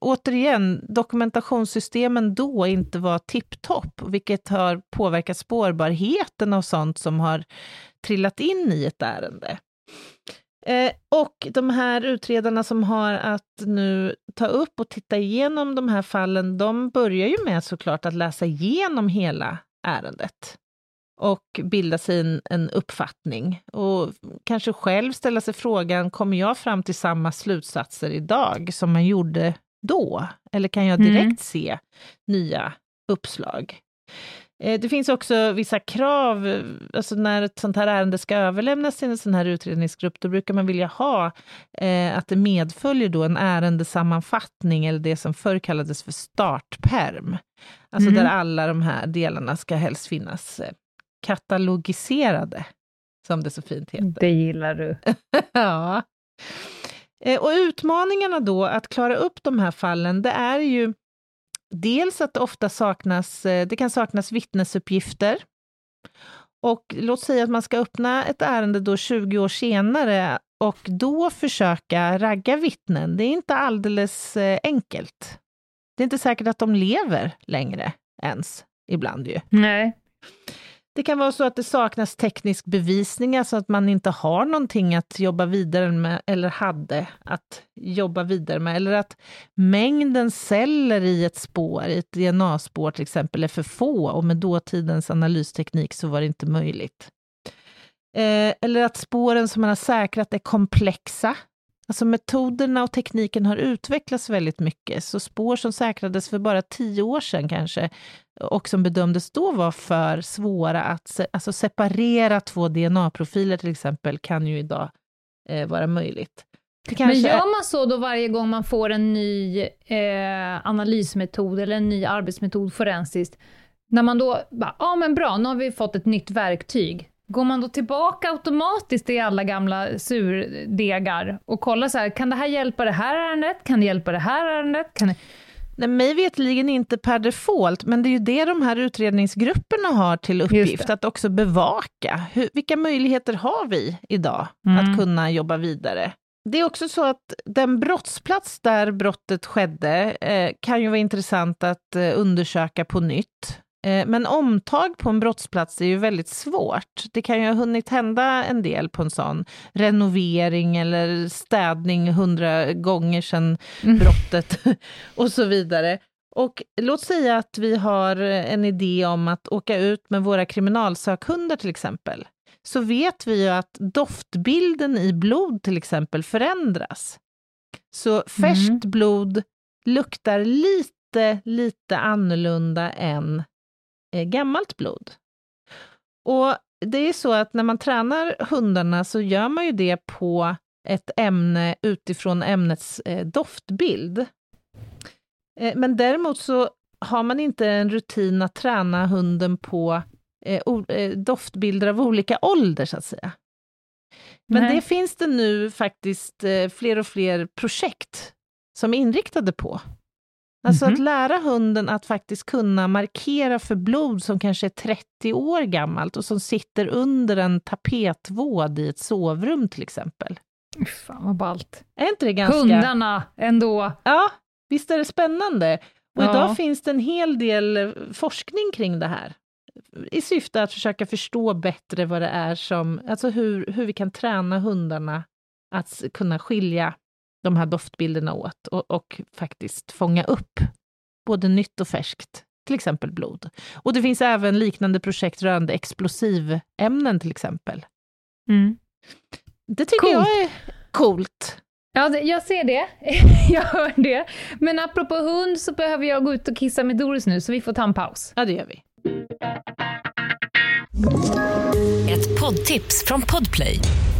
återigen, dokumentationssystemen då inte var tipptopp, vilket har påverkat spårbarheten av sånt som har trillat in i ett ärende. Eh, och de här utredarna som har att nu ta upp och titta igenom de här fallen, de börjar ju med såklart att läsa igenom hela ärendet och bilda sig en, en uppfattning och kanske själv ställa sig frågan, kommer jag fram till samma slutsatser idag som man gjorde då? Eller kan jag direkt mm. se nya uppslag? Eh, det finns också vissa krav, alltså när ett sånt här ärende ska överlämnas till en sån här utredningsgrupp, då brukar man vilja ha eh, att det medföljer då en ärendesammanfattning, eller det som förr kallades för startperm. Alltså mm. där alla de här delarna ska helst finnas eh, katalogiserade, som det så fint heter.
Det gillar du.
ja. Eh, och utmaningarna då att klara upp de här fallen, det är ju dels att det ofta saknas, eh, det kan saknas vittnesuppgifter. Och låt säga att man ska öppna ett ärende då 20 år senare och då försöka ragga vittnen. Det är inte alldeles eh, enkelt. Det är inte säkert att de lever längre ens, ibland ju.
Nej.
Det kan vara så att det saknas teknisk bevisning, alltså att man inte har någonting att jobba vidare med, eller hade att jobba vidare med, eller att mängden celler i ett spår, i ett DNA-spår till exempel, är för få och med dåtidens analysteknik så var det inte möjligt. Eh, eller att spåren som man har säkrat är komplexa, Alltså metoderna och tekniken har utvecklats väldigt mycket, så spår som säkrades för bara tio år sedan kanske, och som bedömdes då vara för svåra att alltså separera två DNA-profiler till exempel, kan ju idag eh, vara möjligt.
Men gör man så då varje gång man får en ny eh, analysmetod eller en ny arbetsmetod forensiskt, när man då ja ah, men bra, nu har vi fått ett nytt verktyg, Går man då tillbaka automatiskt i alla gamla surdegar och kollar så här, kan det här hjälpa det här ärendet? Kan det hjälpa det här ärendet? Kan det...
Nej, mig vetligen inte per default, men det är ju det de här utredningsgrupperna har till uppgift, att också bevaka. Hur, vilka möjligheter har vi idag mm. att kunna jobba vidare? Det är också så att den brottsplats där brottet skedde eh, kan ju vara intressant att eh, undersöka på nytt. Eh, men omtag på en brottsplats är ju väldigt svårt. Det kan ju ha hunnit hända en del på en sån. Renovering eller städning hundra gånger sedan mm. brottet och så vidare. Och låt säga att vi har en idé om att åka ut med våra kriminalsökhundar till exempel. Så vet vi ju att doftbilden i blod till exempel förändras. Så färskt mm. blod luktar lite, lite annorlunda än gammalt blod. Och det är så att när man tränar hundarna så gör man ju det på ett ämne utifrån ämnets eh, doftbild. Eh, men däremot så har man inte en rutin att träna hunden på eh, eh, doftbilder av olika ålder, så att säga. Men Nej. det finns det nu faktiskt eh, fler och fler projekt som är inriktade på. Alltså mm -hmm. att lära hunden att faktiskt kunna markera för blod som kanske är 30 år gammalt och som sitter under en tapetvåd i ett sovrum till exempel.
Fan vad ballt.
Är inte det ganska...
Hundarna ändå.
Ja, visst är det spännande? Och ja. idag finns det en hel del eh, forskning kring det här i syfte att försöka förstå bättre vad det är som, alltså hur, hur vi kan träna hundarna att kunna skilja de här doftbilderna åt och, och faktiskt fånga upp både nytt och färskt, till exempel blod. Och det finns även liknande projekt rörande explosivämnen till exempel. Mm. Det tycker Coolt. jag är coolt.
Ja, jag ser det. jag hör det. Men apropå hund så behöver jag gå ut och kissa med Doris nu, så vi får ta en paus.
Ja, det gör vi.
Ett poddtips från Podplay.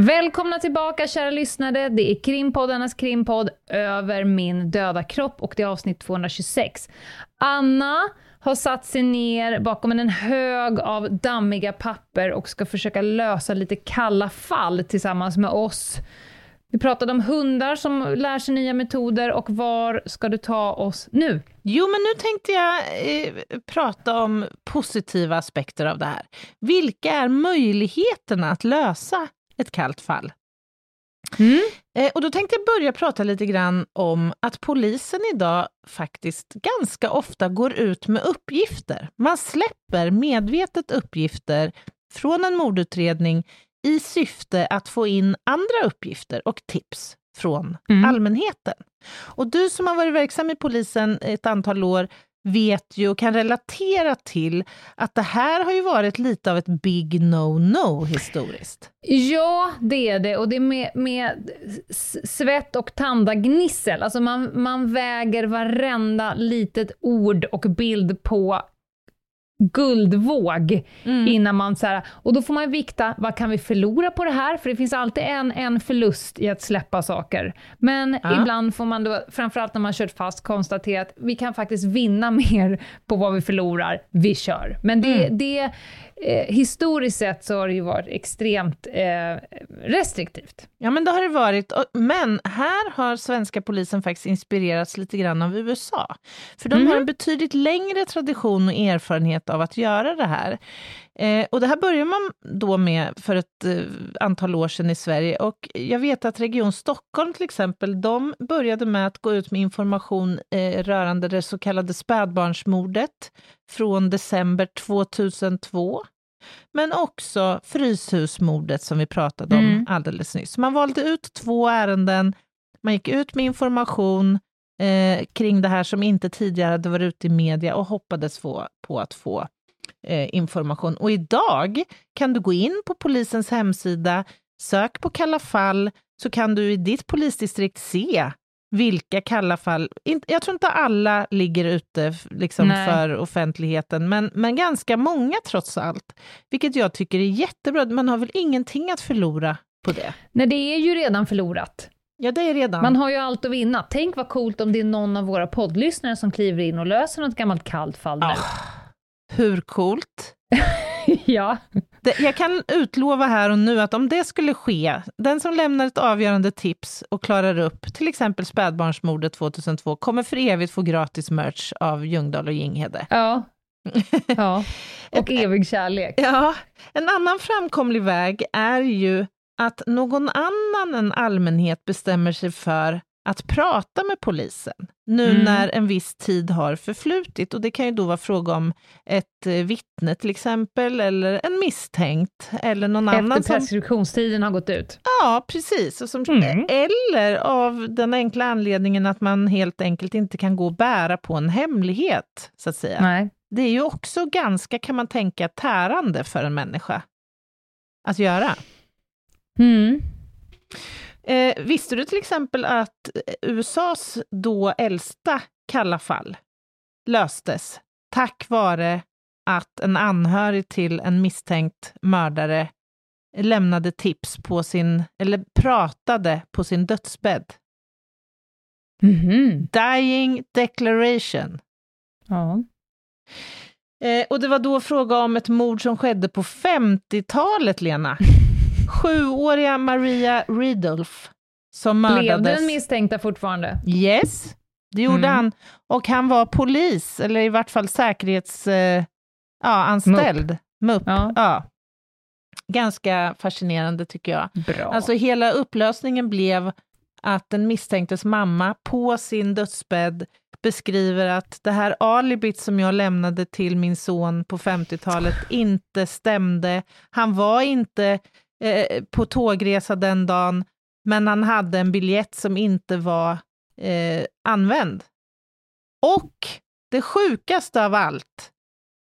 Välkomna tillbaka kära lyssnare. Det är krimpoddarnas krimpodd Över min döda kropp och det är avsnitt 226. Anna har satt sig ner bakom en hög av dammiga papper och ska försöka lösa lite kalla fall tillsammans med oss. Vi pratade om hundar som lär sig nya metoder och var ska du ta oss nu?
Jo, men nu tänkte jag eh, prata om positiva aspekter av det här. Vilka är möjligheterna att lösa ett kallt fall? Mm. Eh, och då tänkte jag börja prata lite grann om att polisen idag faktiskt ganska ofta går ut med uppgifter. Man släpper medvetet uppgifter från en mordutredning i syfte att få in andra uppgifter och tips från mm. allmänheten. Och du som har varit verksam i polisen ett antal år vet ju och kan relatera till att det här har ju varit lite av ett big no-no historiskt.
Ja, det är det. Och det är med, med svett och tandagnissel. Alltså man, man väger varenda litet ord och bild på guldvåg mm. innan man så här, och då får man vikta, vad kan vi förlora på det här? För det finns alltid en, en förlust i att släppa saker. Men ja. ibland får man då, framförallt när man kört fast, konstatera att vi kan faktiskt vinna mer på vad vi förlorar, vi kör. Men det, mm. det eh, historiskt sett så har det ju varit extremt eh, restriktivt.
Ja, men det har det varit. Men här har svenska polisen faktiskt inspirerats lite grann av USA. För de mm. har en betydligt längre tradition och erfarenhet av att göra det här. Eh, och det här börjar man då med för ett eh, antal år sedan i Sverige. Och jag vet att Region Stockholm till exempel, de började med att gå ut med information eh, rörande det så kallade spädbarnsmordet från december 2002. Men också Fryshusmordet som vi pratade om mm. alldeles nyss. Man valde ut två ärenden, man gick ut med information eh, kring det här som inte tidigare hade varit ute i media och hoppades få, på att få eh, information. Och idag kan du gå in på polisens hemsida, sök på Kalla fall, så kan du i ditt polisdistrikt se vilka kalla fall, jag tror inte alla ligger ute liksom för offentligheten, men, men ganska många trots allt. Vilket jag tycker är jättebra, man har väl ingenting att förlora på det?
Nej, det är ju redan förlorat.
Ja, det är redan.
Man har ju allt att vinna. Tänk vad coolt om det är någon av våra poddlyssnare som kliver in och löser något gammalt kallt fall nu. Oh,
hur coolt?
ja.
Det, jag kan utlova här och nu att om det skulle ske, den som lämnar ett avgörande tips och klarar upp till exempel spädbarnsmordet 2002 kommer för evigt få gratis merch av Ljungdahl och Ginghede.
Ja. ja. Och evig kärlek.
Ja, en annan framkomlig väg är ju att någon annan än allmänhet bestämmer sig för att prata med polisen, nu mm. när en viss tid har förflutit. Och det kan ju då vara fråga om ett eh, vittne till exempel, eller en misstänkt, eller någon
Efter
annan
Efter preskriptionstiden har gått ut?
Ja, precis. Och som, mm. Eller av den enkla anledningen att man helt enkelt inte kan gå och bära på en hemlighet, så att säga.
Nej.
Det är ju också ganska, kan man tänka, tärande för en människa att göra.
Mm.
Eh, visste du till exempel att USAs då äldsta kalla fall löstes tack vare att en anhörig till en misstänkt mördare lämnade tips på sin, eller pratade på sin dödsbädd.
Mm -hmm.
Dying declaration.
Ja.
Eh, och det var då fråga om ett mord som skedde på 50-talet, Lena. Sjuåriga Maria Ridolf som mördades.
Levde den misstänkta fortfarande?
Yes, det gjorde mm. han. Och han var polis, eller i vart fall säkerhetsanställd. Eh, ja, MUP. Ja. ja. Ganska fascinerande tycker jag.
Bra.
Alltså hela upplösningen blev att den misstänktes mamma på sin dödsbädd beskriver att det här alibit som jag lämnade till min son på 50-talet inte stämde. Han var inte eh, på tågresa den dagen, men han hade en biljett som inte var eh, använd. Och det sjukaste av allt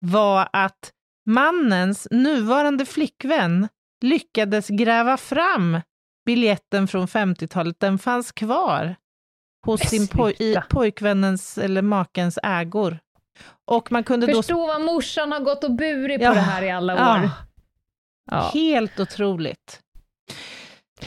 var att mannens nuvarande flickvän lyckades gräva fram biljetten från 50-talet. Den fanns kvar hos sin poj i pojkvännens eller makens ägor. Och man kunde
Förstå
då...
vad morsan har gått och burit på ja, det här i alla år. Ja.
Ja. Helt otroligt.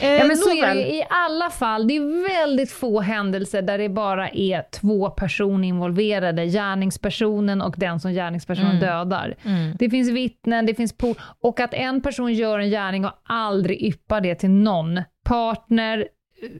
Eh, ja, men så är det i alla fall. Det är väldigt få händelser där det bara är två personer involverade, gärningspersonen och den som gärningspersonen mm. dödar. Mm. Det finns vittnen, det finns por och att en person gör en gärning och aldrig yppar det till någon partner,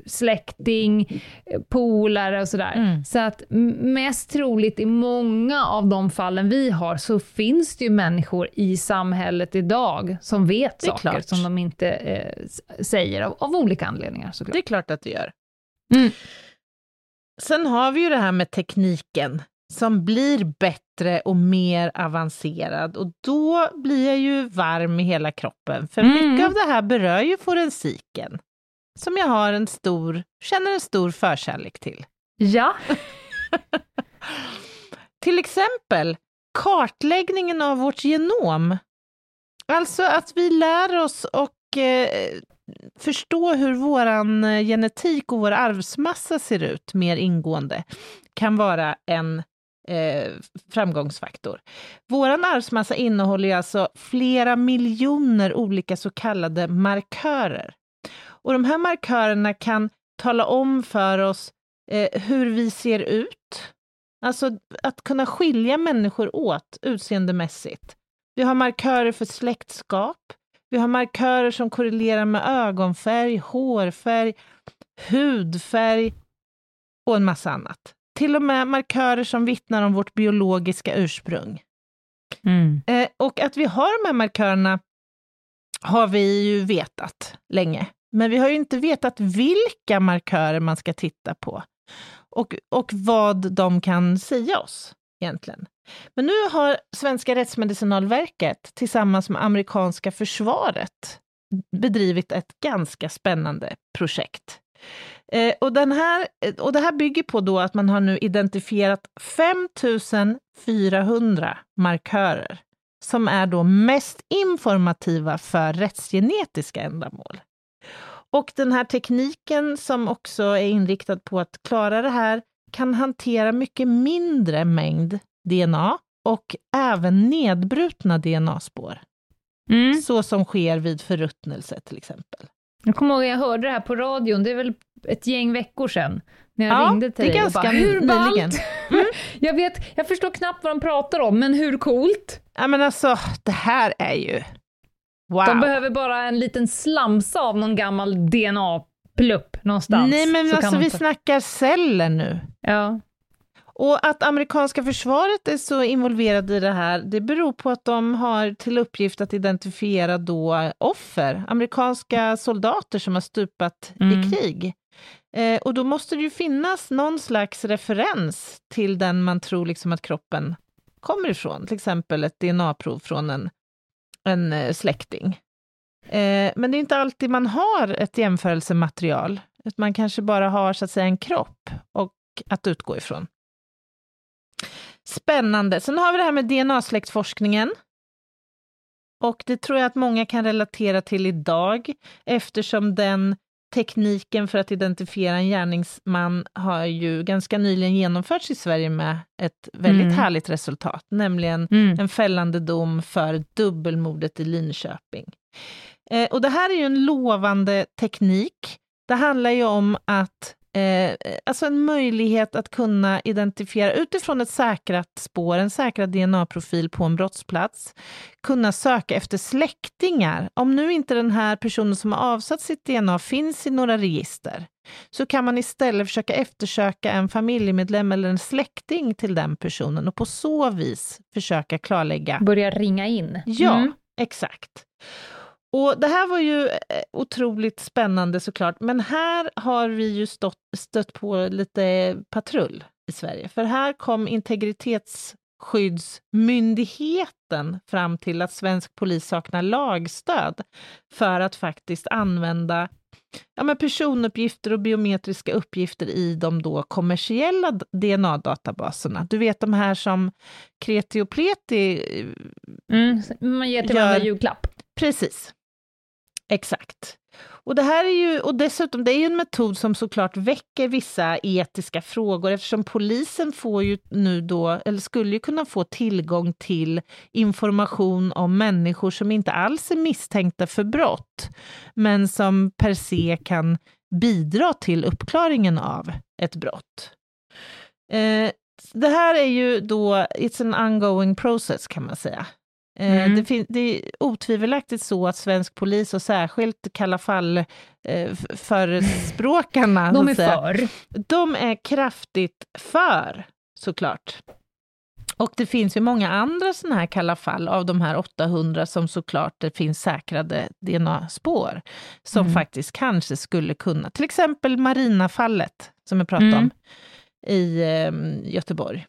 släkting, polare och sådär. Mm. Så att mest troligt i många av de fallen vi har så finns det ju människor i samhället idag som vet saker klart. som de inte eh, säger av, av, olika anledningar. Såklart.
Det är klart att det gör.
Mm.
Sen har vi ju det här med tekniken som blir bättre och mer avancerad och då blir jag ju varm i hela kroppen, för mm. mycket av det här berör ju forensiken som jag har en stor, känner en stor förkärlek till.
Ja.
till exempel kartläggningen av vårt genom. Alltså att vi lär oss och eh, förstå hur vår eh, genetik och vår arvsmassa ser ut mer ingående kan vara en eh, framgångsfaktor. Vår arvsmassa innehåller alltså flera miljoner olika så kallade markörer. Och de här markörerna kan tala om för oss eh, hur vi ser ut. Alltså att kunna skilja människor åt utseendemässigt. Vi har markörer för släktskap. Vi har markörer som korrelerar med ögonfärg, hårfärg, hudfärg och en massa annat. Till och med markörer som vittnar om vårt biologiska ursprung.
Mm.
Eh, och att vi har de här markörerna har vi ju vetat länge. Men vi har ju inte vetat vilka markörer man ska titta på och, och vad de kan säga oss egentligen. Men nu har Svenska rättsmedicinalverket tillsammans med amerikanska försvaret bedrivit ett ganska spännande projekt. Eh, och, den här, eh, och det här bygger på då att man har nu identifierat 5400 markörer som är då mest informativa för rättsgenetiska ändamål. Och den här tekniken som också är inriktad på att klara det här kan hantera mycket mindre mängd DNA och även nedbrutna DNA-spår.
Mm.
Så som sker vid förruttnelse till exempel.
Jag kommer ihåg att jag hörde det här på radion, det är väl ett gäng veckor sedan, när jag
Ja,
ringde till
det är
dig och
ganska
bara, hur ballt?
Mm.
jag, vet, jag förstår knappt vad de pratar om, men hur coolt?
Ja men alltså, det här är ju... Wow!
De behöver bara en liten slamsa av någon gammal DNA-plupp någonstans.
Nej men alltså
de
vi snackar celler nu.
Ja.
Och att amerikanska försvaret är så involverade i det här, det beror på att de har till uppgift att identifiera då offer, amerikanska soldater som har stupat
Mm.
i krig. Eh, och då måste det ju finnas någon slags referens till den man tror liksom att kroppen kommer ifrån, till exempel ett DNA-prov från en, en eh, släkting. Eh, men det är inte alltid man har ett jämförelsematerial, utan man kanske bara har så att säga en kropp och att utgå ifrån. Spännande. Sen har vi det här med DNA-släktforskningen. Och det tror jag att många kan relatera till idag, eftersom den tekniken för att identifiera en gärningsman har ju ganska nyligen genomförts i Sverige med ett väldigt
Mm.
härligt resultat, nämligen
Mm.
en fällande dom för dubbelmordet i Linköping. Eh, och det här är ju en lovande teknik. Det handlar ju om att eh, alltså en möjlighet att kunna identifiera utifrån ett säkrat spår, en säkrad DNA-profil på en brottsplats, kunna söka efter släktingar. Om nu inte den här personen som har avsatt sitt DNA finns i några register, så kan man istället försöka eftersöka en familjemedlem eller en släkting till den personen och på så vis försöka klarlägga
Börja ringa in.
Ja,
Mm.
exakt. Och det här var ju eh, otroligt spännande såklart, men här har vi ju stått, stött på lite patrull i Sverige, för här kom Integritetsskyddsmyndigheten fram till att svensk polis saknar lagstöd för att faktiskt använda ja, men personuppgifter och biometriska uppgifter i de då kommersiella DNA-databaserna. Du vet de här som Kreti och Pleti eh,
Mm. Man ger till
Gör-
varandra julklapp.
Precis. Exakt. Och det här är ju, och dessutom, det är ju en metod som såklart väcker vissa etiska frågor, eftersom polisen får ju nu då, eller skulle ju kunna få tillgång till information om människor som inte alls är misstänkta för brott, men som per se kan bidra till uppklaringen av ett brott. Eh, det här är ju då, it's an ongoing process kan man säga. Eh,
Mm.
Det, fin- det är otvivelaktigt så att svensk polis och särskilt Kalla fall eh,
De är för.
de är kraftigt för, såklart. Och det finns ju många andra sådana här kalla fall av de här 800 som såklart det finns säkrade DNA-spår som
Mm.
faktiskt kanske skulle kunna, till exempel Marina-fallet som jag pratade
Mm.
om i eh, Göteborg.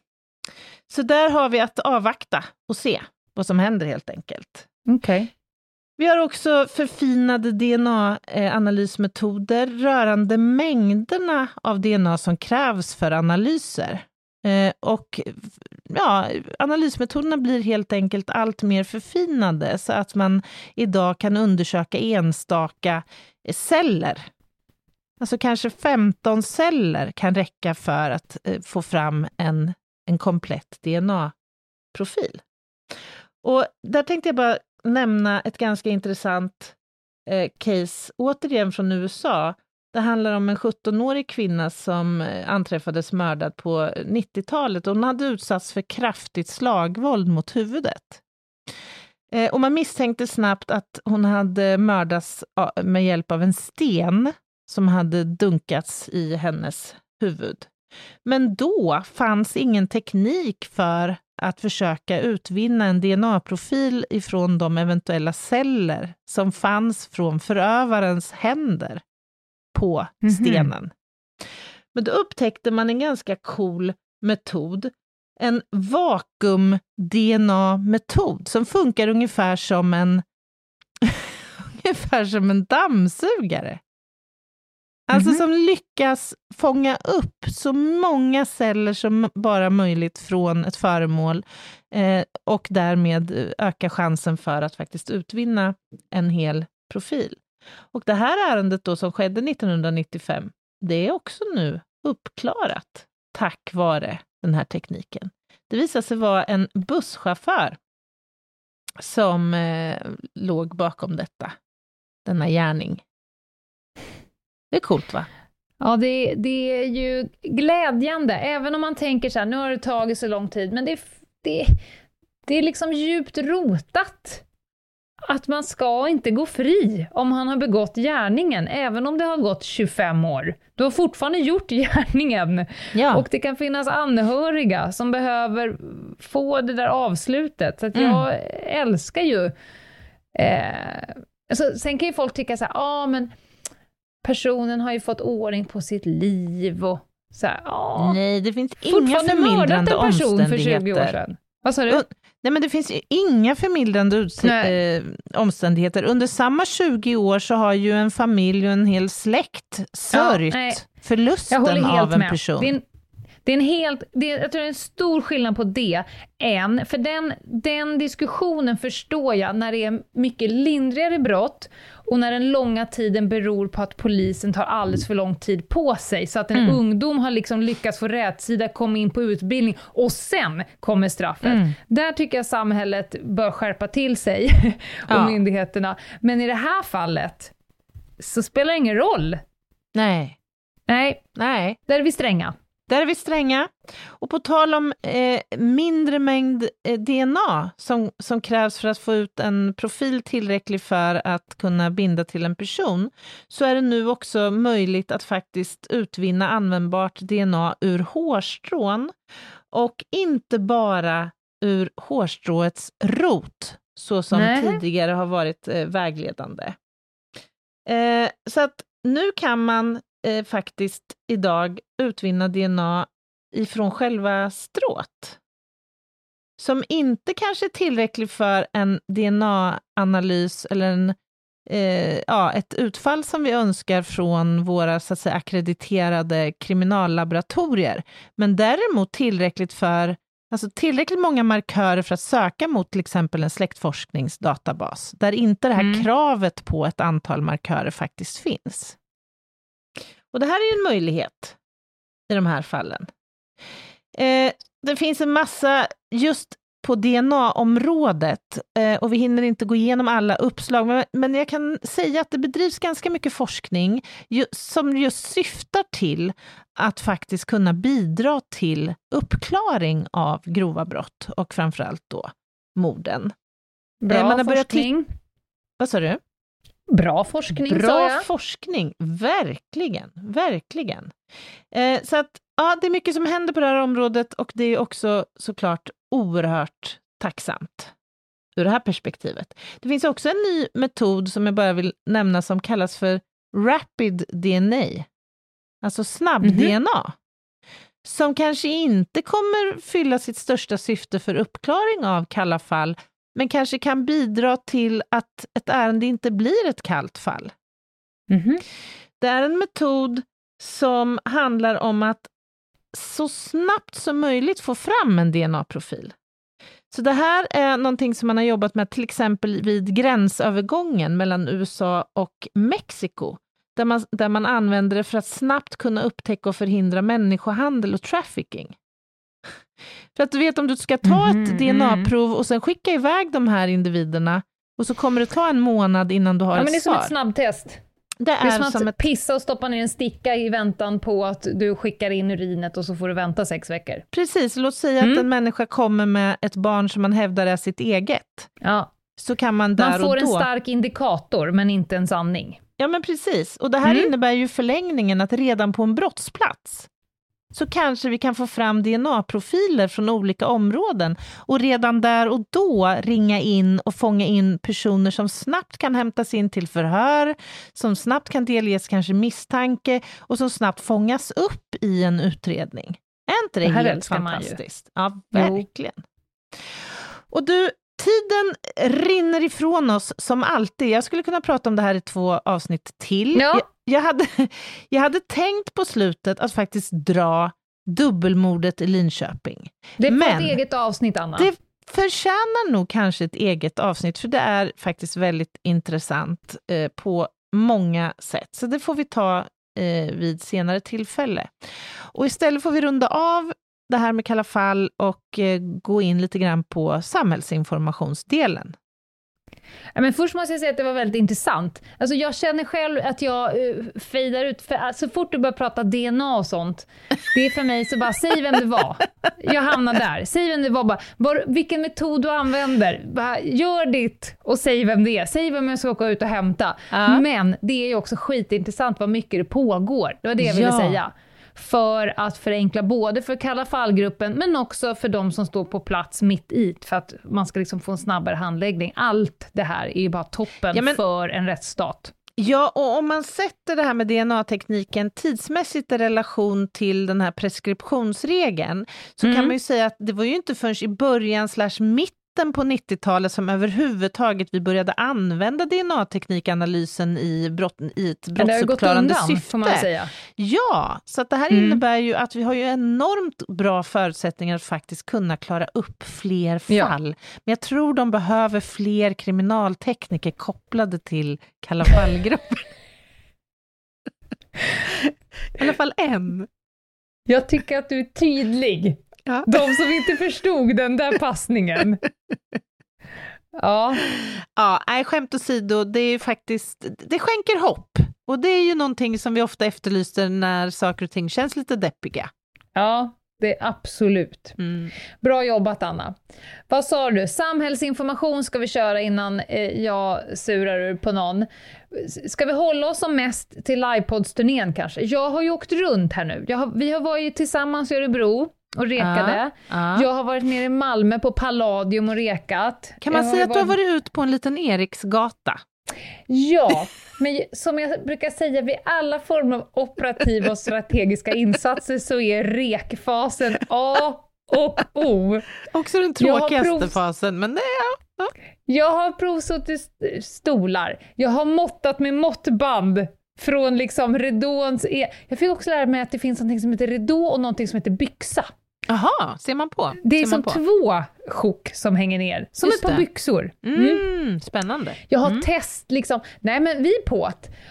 Så där har vi att avvakta och se vad som händer helt enkelt.
Okej.
Vi har också förfinade DNA-analysmetoder rörande mängderna av DNA som krävs för analyser. Eh, och ja, analysmetoderna blir helt enkelt allt mer förfinade, så att man idag kan undersöka enstaka celler. Alltså kanske 15 celler kan räcka för att eh, få fram en, en komplett DNA-profil. Och där tänkte jag bara nämna ett ganska intressant eh, case, återigen från USA. Det handlar om en 17-årig kvinna som eh, anträffades mördad på eh, 90-talet. Hon hade utsatts för kraftigt slagvåld mot huvudet. Eh, och man misstänkte snabbt att hon hade mördats med hjälp av en sten som hade dunkats i hennes huvud. Men då fanns ingen teknik för att försöka utvinna en DNA-profil ifrån de eventuella celler som fanns från förövarens händer på
Mhm.
stenen. Men då upptäckte man en ganska cool metod, en vakuum-DNA-metod som funkar ungefär som en ungefär som en dammsugare. Alltså
Mhm.
som lyckas fånga upp så många celler som bara möjligt från ett föremål eh, och därmed eh, öka chansen för att faktiskt utvinna en hel profil. Och det här ärendet då som skedde 1995, det är också nu uppklarat tack vare den här tekniken. Det visade sig vara en busschaufför som eh, låg bakom detta, denna gärning. Det är coolt va?
Ja, det, det är ju glädjande, även om man tänker så här, nu har det tagit så lång tid, men det, det, det är liksom djupt rotat att man ska inte gå fri om han har begått gärningen, även om det har gått 25 år. Du har fortfarande gjort gärningen.
Ja.
Och det kan finnas anhöriga som behöver få det där avslutet. Så att jag älskar ju... Eh, alltså, sen kan ju folk tycka så här, ah, men personen har ju fått ordning på sitt liv och så här, ah,
Nej, det finns inga förmildrande
en person för 20 år sedan. Vad sa du?
Nej, men det finns inga förmildrande
Nej.
eh, omständigheter. Under samma 20 år så har ju en familj och en hel släkt sörjt.
Jag
förlusten av en
med.
person.
Det är en, det är en helt, det är, jag tror det är en stor skillnad på det än, för den, den diskussionen förstår jag när det är mycket lindrigare brott och när den långa tiden beror på att polisen tar alldeles för lång tid på sig, så att en
Mm.
ungdom har liksom lyckats få rätsida, komma in på utbildning och sen kommer straffet.
Mm.
Där tycker jag samhället bör skärpa till sig och
Ja.
myndigheterna. Men i det här fallet så spelar det ingen roll.
Nej,
Nej,
nej.
där är vi stränga.
Där är vi stränga. Och på tal om eh, mindre mängd eh, DNA som, som krävs för att få ut en profil tillräcklig för att kunna binda till en person, så är det nu också möjligt att faktiskt utvinna användbart DNA ur hårstrån och inte bara ur hårstråets rot, så som
Nej.
tidigare har varit eh, vägledande. Eh, så att nu kan man eh, faktiskt idag utvinna DNA ifrån själva strået. Som inte kanske är tillräcklig för en DNA-analys eller en, eh, ja, ett utfall som vi önskar från våra så att säga, akkrediterade kriminallaboratorier, men däremot tillräckligt för Alltså tillräckligt många markörer för att söka mot till exempel en släktforskningsdatabas, där inte det här
Mm.
kravet på ett antal markörer faktiskt finns. Och det här är ju en möjlighet i de här fallen. Eh, det finns en massa just på DNA-området eh, och vi hinner inte gå igenom alla uppslag, men, men jag kan säga att det bedrivs ganska mycket forskning ju, som just syftar till att faktiskt kunna bidra till uppklaring av grova brott och framförallt då morden.
Bra
Eh, man har börjat
forskning.
Vad sa du?
Bra forskning, sa
Bra
jag.
forskning, verkligen, verkligen. Eh, så att, ja, det är mycket som händer på det här området och det är också såklart oerhört tacksamt ur det här perspektivet. Det finns också en ny metod som jag bara vill nämna som kallas för Rapid DNA, alltså snabb-DNA, som kanske inte kommer fylla sitt största syfte för uppklaring av kalla fall, men kanske kan bidra till att ett ärende inte blir ett kallt fall.
Mhm.
Det är en metod som handlar om att så snabbt som möjligt få fram en DNA-profil. Så det här är någonting som man har jobbat med till exempel vid gränsövergången mellan USA och Mexiko, där man, där man använder det för att snabbt kunna upptäcka och förhindra människohandel och trafficking. För att du vet om du ska ta
Mhm,
ett DNA-prov och sen skicka iväg de här individerna och så kommer det ta en månad innan du har
Ja,
ett
men det är som
svar.
ett snabbtest.
Det
Det är
är
som att pissa och stoppa ner en sticka i väntan på att du skickar in urinet och så får du vänta sex veckor.
Precis, låt säga
Mm.
att en människa kommer med ett barn som man hävdar är sitt eget.
Ja.
Så kan man där
Man får
och
en
då...
stark indikator, men inte en sanning.
Ja men precis, och det här
Mm.
innebär ju förlängningen att redan på en brottsplats så kanske vi kan få fram DNA-profiler från olika områden och redan där och då ringa in och fånga in personer som snabbt kan hämtas in till förhör, som snabbt kan delges kanske misstanke och som snabbt fångas upp i en utredning. Är inte det,
Det här
helt fantastiskt? Ja,
Jo.
verkligen. Och du, tiden rinner ifrån oss som alltid. Jag skulle kunna prata om det här i två avsnitt till.
Ja.
Jag, hade, jag hade tänkt på slutet att faktiskt dra dubbelmordet i Linköping.
Det får
Men-
ett eget avsnitt, Anna.
Det förtjänar nog kanske ett eget avsnitt, för det är faktiskt väldigt intressant eh, på många sätt. Så det får vi ta eh, vid senare tillfälle. Och istället får vi runda av det här med Kalla fall och eh, gå in lite grann på samhällsinformationsdelen.
Men först måste jag säga att det var väldigt intressant. Alltså jag känner själv att jag uh, fejdar ut, för, alltså, så fort du börjar prata DNA och sånt, det är för mig så bara, säg vem det var. Jag hamnar där. Säg vem det var, bara, var, vilken metod du använder. Bara, gör ditt och säg vem det är. Säg vem jag ska åka ut och hämta. Uh. Men det är ju också skitintressant vad mycket det pågår. Det var det jag ville ja. säga för att förenkla både för kalla fallgruppen, men också för de som står på plats mitt i, för att man ska liksom få en snabbare handläggning. Allt det här är ju bara toppen ja, men... för en rättsstat.
Ja, och om man sätter det här med DNA-tekniken tidsmässigt i relation till den här preskriptionsregeln, så mm. kan man ju säga att det var ju inte förrän i början slash mitt mitten på 90-talet som överhuvudtaget vi började använda DNA-teknikanalysen i, brott, i ett brottsuppklarande undan, syfte. Får man säga. Ja, så det här mm. innebär ju att vi har ju enormt bra förutsättningar att faktiskt kunna klara upp fler fall. Ja. Men jag tror de behöver fler kriminaltekniker kopplade till Kalla fallgruppen. I alla fall en.
Jag tycker att du är tydlig. Ja. De som inte förstod den där passningen.
Ja. Ja, nej, skämt åsido, det är faktiskt, det skänker hopp. Och det är ju någonting som vi ofta efterlyser när saker och ting känns lite deppiga.
Ja, det är absolut. Mm. Bra jobbat Anna. Vad sa du? Samhällsinformation ska vi köra innan eh, jag surar ur på någon. Ska vi hålla oss som mest till livepodsturnén kanske? Jag har ju åkt runt här nu. Har, vi har varit tillsammans i Örebro och rekade. Ah, ah. Jag har varit nere i Malmö på Palladium och rekat.
Kan man säga att varit... du har varit ute på en liten Eriksgata?
Ja, men som jag brukar säga vid alla former av operativa och strategiska insatser så är rekfasen A och O.
Också den tråkigaste prov... fasen, men det är... Ja.
Jag har provsuttit stolar, jag har måttat med måttband från liksom ridåns... E jag fick också lära mig att det finns något som heter ridå och något som heter byxa.
Jaha, ser man på?
Det är
som
två sjok som hänger ner, som Just ett par det. byxor.
Mm. Mm, spännande.
Jag har mm. test, liksom, nej men vi är på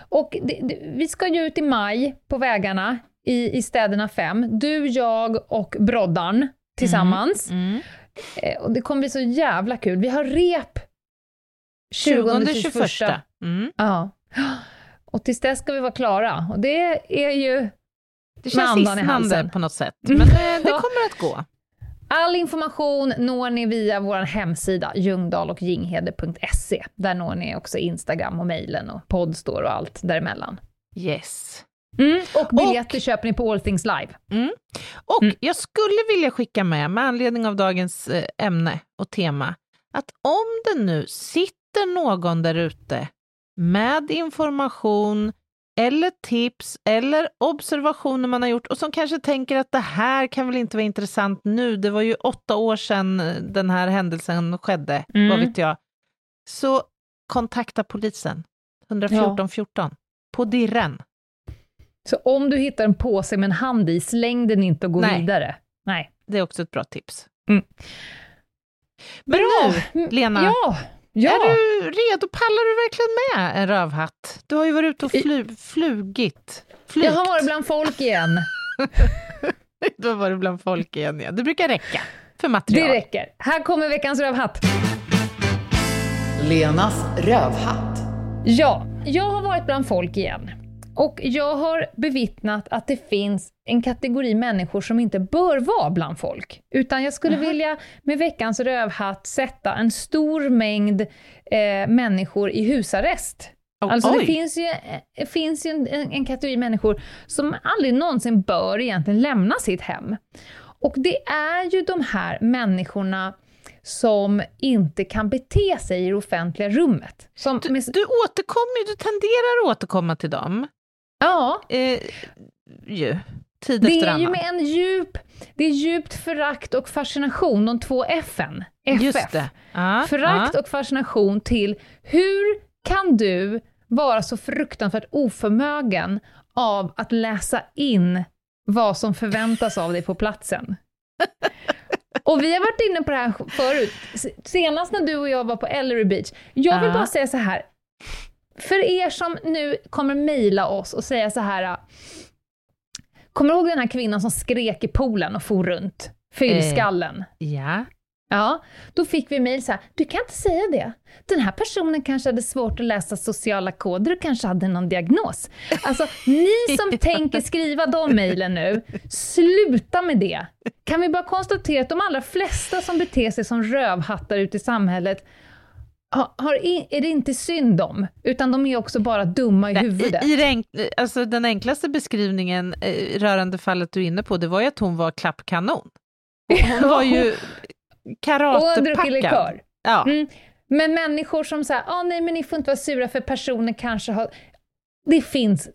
Och det, det, vi ska ju ut i maj på vägarna i, i städerna fem. Du, jag och Broddan tillsammans. Mm. Mm. Eh, och det kommer bli så jävla kul. Vi har rep 20-21. Mm. Ja. Och tills dess ska vi vara klara. Och det är ju
det känns hisnande på något sätt, men det, det kommer att gå.
All information når ni via vår hemsida, ljungdalochginghede.se. Där når ni också Instagram och mejlen och poddstore och allt däremellan.
Yes.
Mm, och biljetter och, köper ni på All Things Live.
Mm. Och mm. jag skulle vilja skicka med, med anledning av dagens eh, ämne och tema, att om det nu sitter någon där ute med information eller tips eller observationer man har gjort och som kanske tänker att det här kan väl inte vara intressant nu, det var ju åtta år sedan eh, den här händelsen skedde, mm. vad vet jag. Så kontakta polisen, 114 ja. 14, på dirren.
Så om du hittar en påse med en hand i, släng den inte och gå Nej. vidare. Nej.
Det är också ett bra tips. Mm. Men bra. nu, Lena, ja. Ja. Är du redo? Pallar du verkligen med en rövhatt? Du har ju varit ute och flu flugit.
Flygt. Jag har varit bland folk igen.
du har varit bland folk igen, ja. Det brukar räcka för material.
Det räcker. Här kommer veckans rövhatt.
Lenas rövhatt.
Ja, jag har varit bland folk igen. Och jag har bevittnat att det finns en kategori människor som inte bör vara bland folk. Utan jag skulle mm. vilja med veckans rövhatt sätta en stor mängd eh, människor i husarrest. Oh, alltså det finns ju, det finns ju en, en, kategori människor som aldrig någonsin bör egentligen lämna sitt hem. Och det är ju de här människorna som inte kan bete sig i det offentliga rummet. Som
du, du återkommer du tenderar att återkomma till dem.
Ja.
Eh, ju. Tid
det
efter
är annan. ju med en djup, det är djupt förakt och fascination, de två F'n. FF. Just det. Ah, förakt ah. och fascination till hur kan du vara så fruktansvärt oförmögen av att läsa in vad som förväntas av dig på platsen? Och vi har varit inne på det här förut, senast när du och jag var på Ellery Beach. Jag vill bara säga så här, för er som nu kommer mejla oss och säga så här. Kommer du ihåg den här kvinnan som skrek i poolen och for runt? Fyllskallen.
Eh, ja.
Ja, då fick vi mejl så här, du kan inte säga det. Den här personen kanske hade svårt att läsa sociala koder och kanske hade någon diagnos. Alltså, ni som tänker skriva de mejlen nu, sluta med det. Kan vi bara konstatera att de allra flesta som beter sig som rövhattar ute i samhället har, har, är det inte synd om, utan de är också bara dumma i Nej, huvudet.
I, i den, alltså den enklaste beskrivningen eh, rörande fallet du är inne på, det var ju att hon var klappkanon. Hon var ju karatepackad.
Ja. Mm. Men människor som säger, ah, nej men ni får inte vara sura för personen kanske har... Det finns,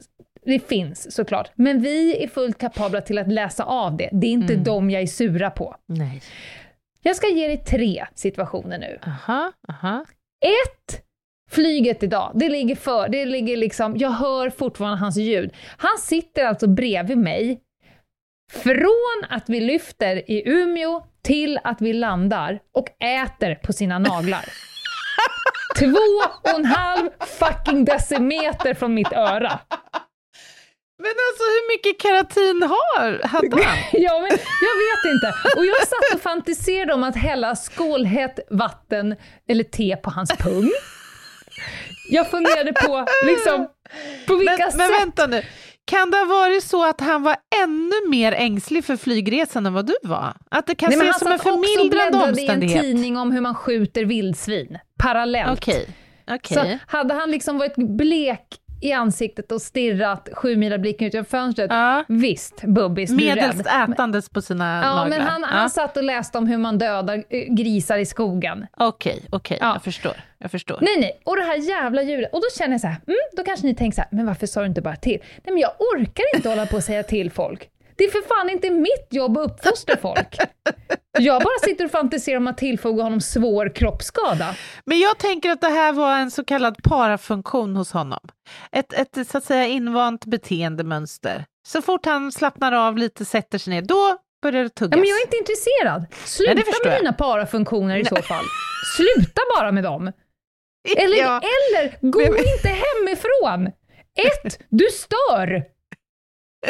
det finns såklart, men vi är fullt kapabla till att läsa av det. Det är inte mm. dem jag är sura på.
Nej.
Jag ska ge dig tre situationer nu.
Aha, aha.
Ett, flyget idag, det ligger för, det ligger liksom, jag hör fortfarande hans ljud. Han sitter alltså bredvid mig, från att vi lyfter i Umeå till att vi landar och äter på sina naglar. Två och en halv fucking decimeter från mitt öra.
Men alltså hur mycket keratin har, hade han?
ja, men jag vet inte. Och jag satt och fantiserade om att hälla skålhett vatten eller te på hans pung. Jag funderade på, liksom, på vilka
men,
sätt...
Men vänta nu, kan det ha varit så att han var ännu mer ängslig för flygresan än vad du var? Att det kan Nej, ses som en förmildrande omständighet? Han satt också
i en tidning om hur man skjuter vildsvin, parallellt.
Okay. Okay.
Så hade han liksom varit blek i ansiktet och stirrat sju mila blicken ut genom fönstret. Ja. Visst, Bubbis, du
Medelst ätandes på sina
ja,
naglar.
Men han, ja. han satt och läste om hur man dödar eh, grisar i skogen.
Okej, okay, okej, okay, ja. jag förstår. Jag förstår.
Nej, nej, och det här jävla djuret. Och då känner jag så här, mm, då kanske ni tänker så här, men varför sa du inte bara till? Nej, men jag orkar inte hålla på och säga till folk. Det är för fan inte mitt jobb att uppfostra folk. Jag bara sitter och fantiserar om att tillfoga honom svår kroppsskada.
Men jag tänker att det här var en så kallad parafunktion hos honom. Ett, ett så att säga invant beteendemönster. Så fort han slappnar av lite, sätter sig ner, då börjar det tuggas.
Ja, men jag är inte intresserad. Sluta Nej, med dina parafunktioner i så fall. Sluta bara med dem. Eller, ja. eller gå men... inte hemifrån. Ett, du stör.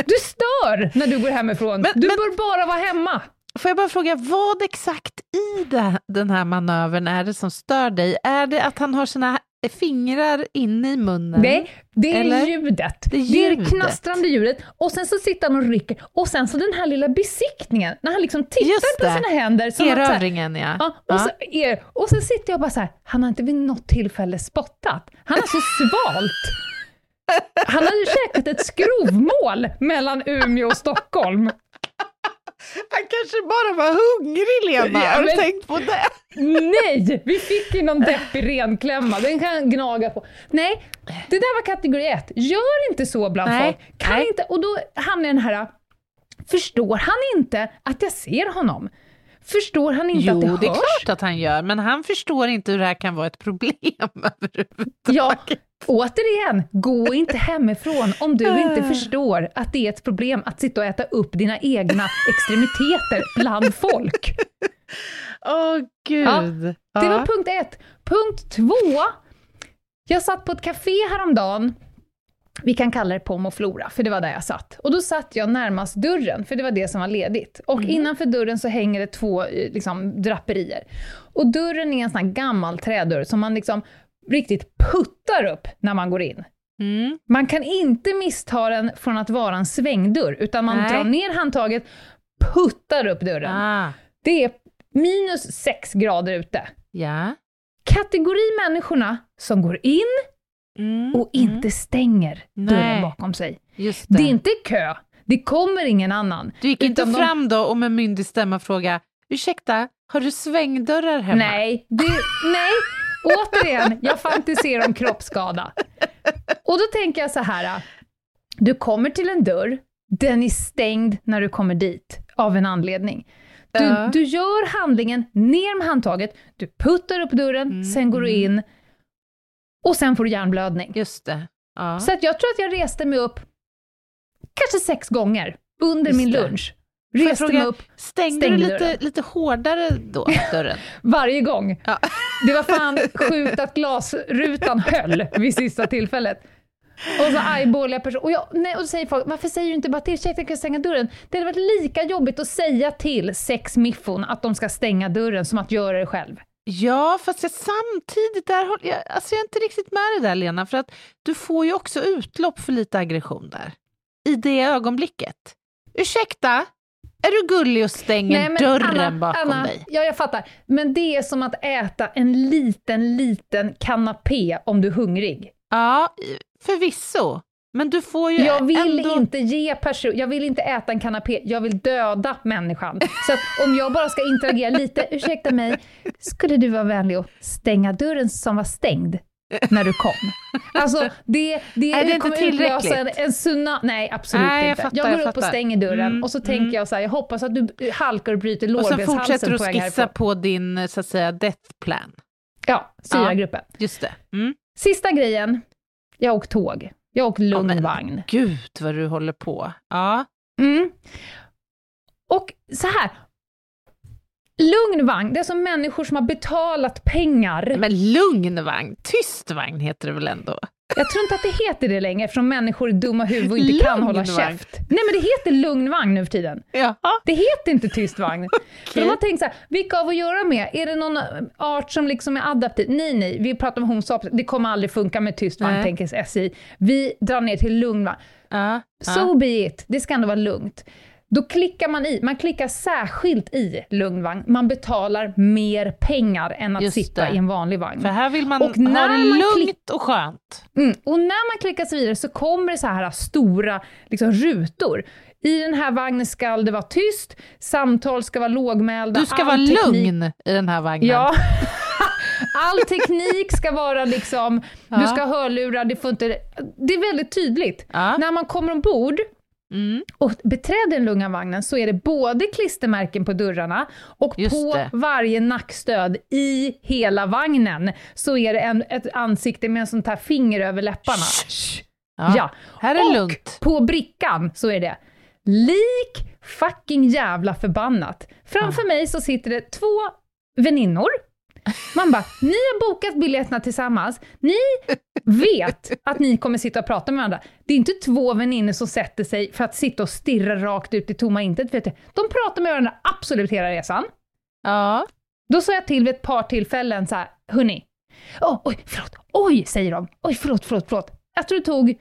Du stör när du går hemifrån. Men, du men, bör bara vara hemma.
Får jag bara fråga, vad exakt i det, den här manövern är det som stör dig? Är det att han har sina fingrar inne i munnen?
Nej, det är Eller? ljudet. Det är, ljudet. det är knastrande ljudet. Och sen så sitter han och rycker. Och sen så den här lilla besiktningen, när han liksom tittar på sina händer.
Erövringen, ja.
ja. Och, Så, er, och sen sitter jag bara så här, han har inte vid något tillfälle spottat. Han har så svalt. Han hade käkat ett skrovmål mellan Umeå och Stockholm.
Han kanske bara var hungrig, Lena. Ja, Har du tänkt på det?
Nej! Vi fick ju någon deppig renklämma, den kan han gnaga på. Nej, det där var kategori ett. Gör inte så bland Nej. folk. Kan Nej. inte, och då hamnar jag den här, förstår han inte att jag ser honom? Förstår han inte
jo,
att det hörs?
Jo, det är klart att han gör, men han förstår inte hur det här kan vara ett problem överhuvudtaget.
Ja, återigen, gå inte hemifrån om du inte förstår att det är ett problem att sitta och äta upp dina egna extremiteter bland folk.
Åh, oh, gud. Ja,
det ja. var punkt ett. Punkt två, jag satt på ett café häromdagen vi kan kalla det Pom och Flora, för det var där jag satt. Och då satt jag närmast dörren, för det var det som var ledigt. Och mm. innanför dörren så hänger det två eh, liksom, draperier. Och dörren är en sån här gammal trädörr som man liksom riktigt puttar upp när man går in. Mm. Man kan inte missta den från att vara en svängdörr, utan man Nej. drar ner handtaget, puttar upp dörren. Ah. Det är minus sex grader ute.
Ja.
Kategori människorna som går in, mm, och inte mm. stänger dörren bakom sig.
Det.
det. är inte kö, det kommer ingen annan.
Du gick inte fram då och med myndig stämma fråga ursäkta, har du svängdörrar hemma?
Nej, det, nej. Återigen, jag fantiserar om kroppsskada. Och då tänker jag så här, du kommer till en dörr, den är stängd när du kommer dit, av en anledning. Du, uh. du gör handlingen, ner med handtaget, du puttar upp dörren, mm. sen går du mm. in, och sen får du hjärnblödning.
Just det. Ja.
Så att jag tror att jag reste mig upp kanske sex gånger under Just min lunch. Reste fråga, mig upp,
stängde, stängde du lite, lite hårdare då, dörren?
Varje gång. Ja. Det var fan sjukt att glasrutan höll vid sista tillfället. Och så argbåliga personer. Och, jag, nej, och så säger folk, varför säger du inte bara till tjejen att stänga dörren? Det hade varit lika jobbigt att säga till sex miffon att de ska stänga dörren som att göra det själv.
Ja, fast jag, samtidigt, där, jag, alltså jag är inte riktigt med det där Lena, för att du får ju också utlopp för lite aggression där. I det ögonblicket. Ursäkta, är du gullig och stänger Nej, dörren Anna, bakom
Anna,
dig?
Ja, jag fattar. Men det är som att äta en liten, liten kanapé om du är hungrig.
Ja, förvisso. Men du får ju
Jag vill
ändå...
inte ge person, jag vill inte äta en kanapé, jag vill döda människan. Så att om jag bara ska interagera lite, ursäkta mig, skulle du vara vänlig och stänga dörren som var stängd? När du kom. Alltså, det, det,
är det
kommer utlösa en, en tsunami. Nej, absolut
Nej, jag
inte.
Fattar,
jag går
jag
upp och stänger dörren
mm,
och så
mm.
tänker jag så här, jag hoppas att du halkar och bryter lårbenshalsen
Och så fortsätter du
på
skissa på din, så att säga, death plan.
Ja, syragruppen.
Ja, just det. Mm.
Sista grejen, jag åkt tåg. Jag åkt lugn
ja. Gud vad du håller på. Ja.
Mm. Och så här, Lugn vagn, det är som människor som har betalat pengar.
Men lugn vagn, tyst vagn heter det väl ändå?
Jag tror inte att det heter det längre, eftersom människor är dumma huvud och inte lugn kan hålla vagn. käft. Nej men det heter lugn vagn nu för tiden.
Ja.
Det heter inte tyst vagn. okay. För de har tänkt så här, vilka av att göra med? Är det någon art som liksom är adaptiv? Nej, nej, vi pratar om homo det kommer aldrig funka med tyst vagn, nej. tänker SJ. Vi drar ner till lugn vagn.
Uh,
uh. So be it, det ska ändå vara lugnt. Då klickar man i, man klickar särskilt i lugn vagn. Man betalar mer pengar än att
Just
sitta
det.
i en vanlig vagn.
För här vill man och ha det lugnt och skönt.
Mm, och när man klickar sig vidare så kommer det så här stora liksom, rutor. I den här vagnen ska det vara tyst, samtal ska vara lågmälda.
Du ska vara teknik... lugn i den här vagnen.
Ja. All teknik ska vara liksom, ja. du ska ha hörlurar, det får inte... Det är väldigt tydligt.
Ja.
När man kommer ombord
Mm.
och beträder den lugna vagnen så är det både klistermärken på dörrarna och
Just
på
det.
varje nackstöd i hela vagnen så är det en, ett ansikte med en sånt här finger över läpparna.
Ja.
Ja.
Här är
och
lugnt.
på brickan så är det lik fucking jävla förbannat. Framför mig så sitter det två väninnor man bara, ni har bokat biljetterna tillsammans, ni vet att ni kommer sitta och prata med varandra. Det är inte två väninnor som sätter sig för att sitta och stirra rakt ut i tomma intet. Vet du. De pratar med varandra absolut hela resan.
Ja.
Då sa jag till vid ett par tillfällen så här, hörni, oh, oj, förlåt, oj, säger de, oj, förlåt, förlåt, förlåt. Jag tror det tog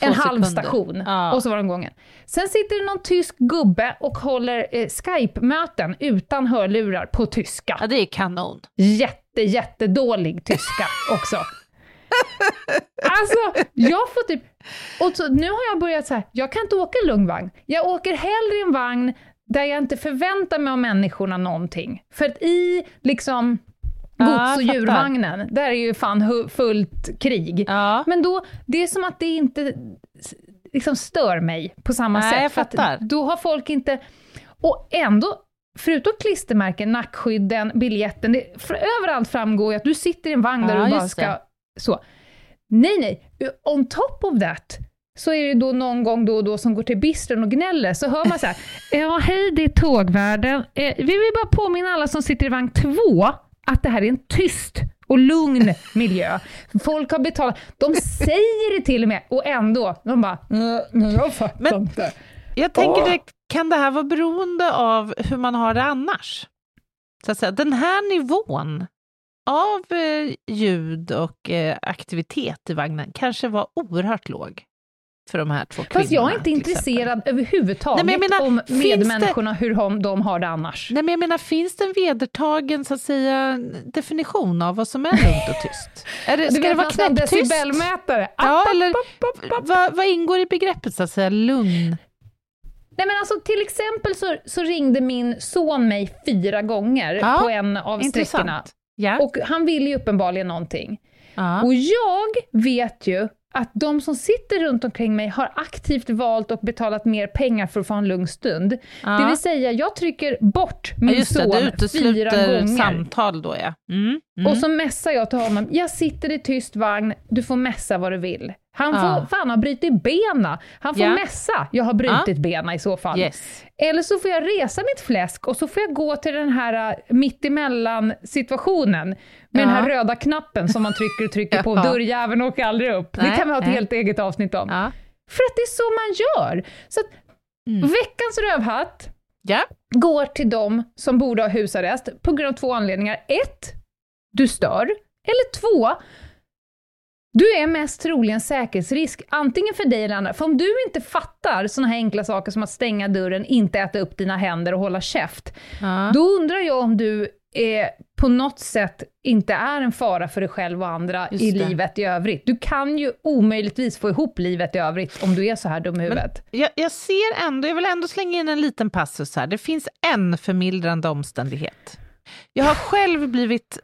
Två
en
sekunder.
halv station
Ja.
och så var den gången. Sen sitter det någon tysk gubbe och håller eh, Skype-möten utan hörlurar på tyska.
ja, det är kanon.
jätte, jättedålig tyska också. Alltså, jag får typ... Och så, nu har jag börjat så här, jag kan inte åka lugn vagn. Jag åker hellre i en vagn där jag inte förväntar mig av människorna någonting. För att i liksom gods och djurvagnen, där är ju fan fullt krig.
Ja.
Men då, det är som att det inte liksom stör mig på samma
Nej,
sätt.
jag
för att. Då har folk inte... Och ändå, förutom klistermärken, nackskydden, biljetten, det, överallt framgår ju att du sitter i en vagn där
Ja,
du bara ska... Så. Nej, nej. On top of that, så är det då någon gång då och då som går till bistron och gnäller, så hör man så här, ja hej det är tågvärden, eh, vi vill bara påminna alla som sitter i vagn två att det här är en tyst och lugn miljö. Folk har betalat, de säger det till och med, och ändå, de bara, nej, jag fattar
Men-
inte.
Jag tänker direkt, kan det här vara beroende av hur man har det annars? Så att säga, den här nivån av eh, ljud och eh, aktivitet i vagnen kanske var oerhört låg för de här två kvinnorna.
Fast jag är inte intresserad överhuvudtaget
Nej, menar,
om
finns det-
medmänniskorna, hur de, har det annars.
Nej, men jag menar, finns det en vedertagen så att säga, definition av vad som är lugnt och tyst? Är det, ska det vara knäpptyst?
decibelmätare.
Ja,
App,
eller
app, app,
vad, vad ingår i begreppet så att säga lugn?
Nej men alltså till exempel så, så ringde min son mig fyra gånger
Ja,
på en av sträckorna.
Ja.
Och han ville ju uppenbarligen någonting.
ja.
Och jag vet ju att de som sitter runt omkring mig har aktivt valt och betalat mer pengar för att få en lugn stund.
ja.
Det vill säga, jag trycker bort
Ja,
min
det,
son
det
fyra gånger.
samtal då ja. Mm, mm.
Och så messar jag till honom, jag sitter i tyst vagn, du får messa vad du vill. Han
Ja.
får fan ha brutit bena. Han får
Ja.
mässa, jag har brutit bena i så fall.
Yes.
Eller så får jag resa mitt fläsk och så får jag gå till den här äh, mittemellan situationen med den här
Ja.
röda knappen som man trycker och trycker på.
Ja.
Dörrjäveln åker aldrig upp. det
Nej,
kan vi ha ett
nej.
helt eget avsnitt om.
Ja.
För att det är så man gör. Så att
Mm.
veckans rövhatt
Ja.
går till de som borde ha husarrest på grund av två anledningar. Ett, du stör. Eller två, du är mest troligen säkerhetsrisk, antingen för dig eller andra. För om du inte fattar sådana här enkla saker som att stänga dörren, inte äta upp dina händer och hålla käft,
Ja.
då undrar jag om du är, på något sätt inte är en fara för dig själv och andra
Just
i
det.
livet i övrigt. Du kan ju omöjligtvis få ihop livet i övrigt om du är så här dum i huvudet.
Jag, jag ser ändå, jag vill ändå slänga in en liten passus här. Det finns en förmildrande omständighet. Jag har själv blivit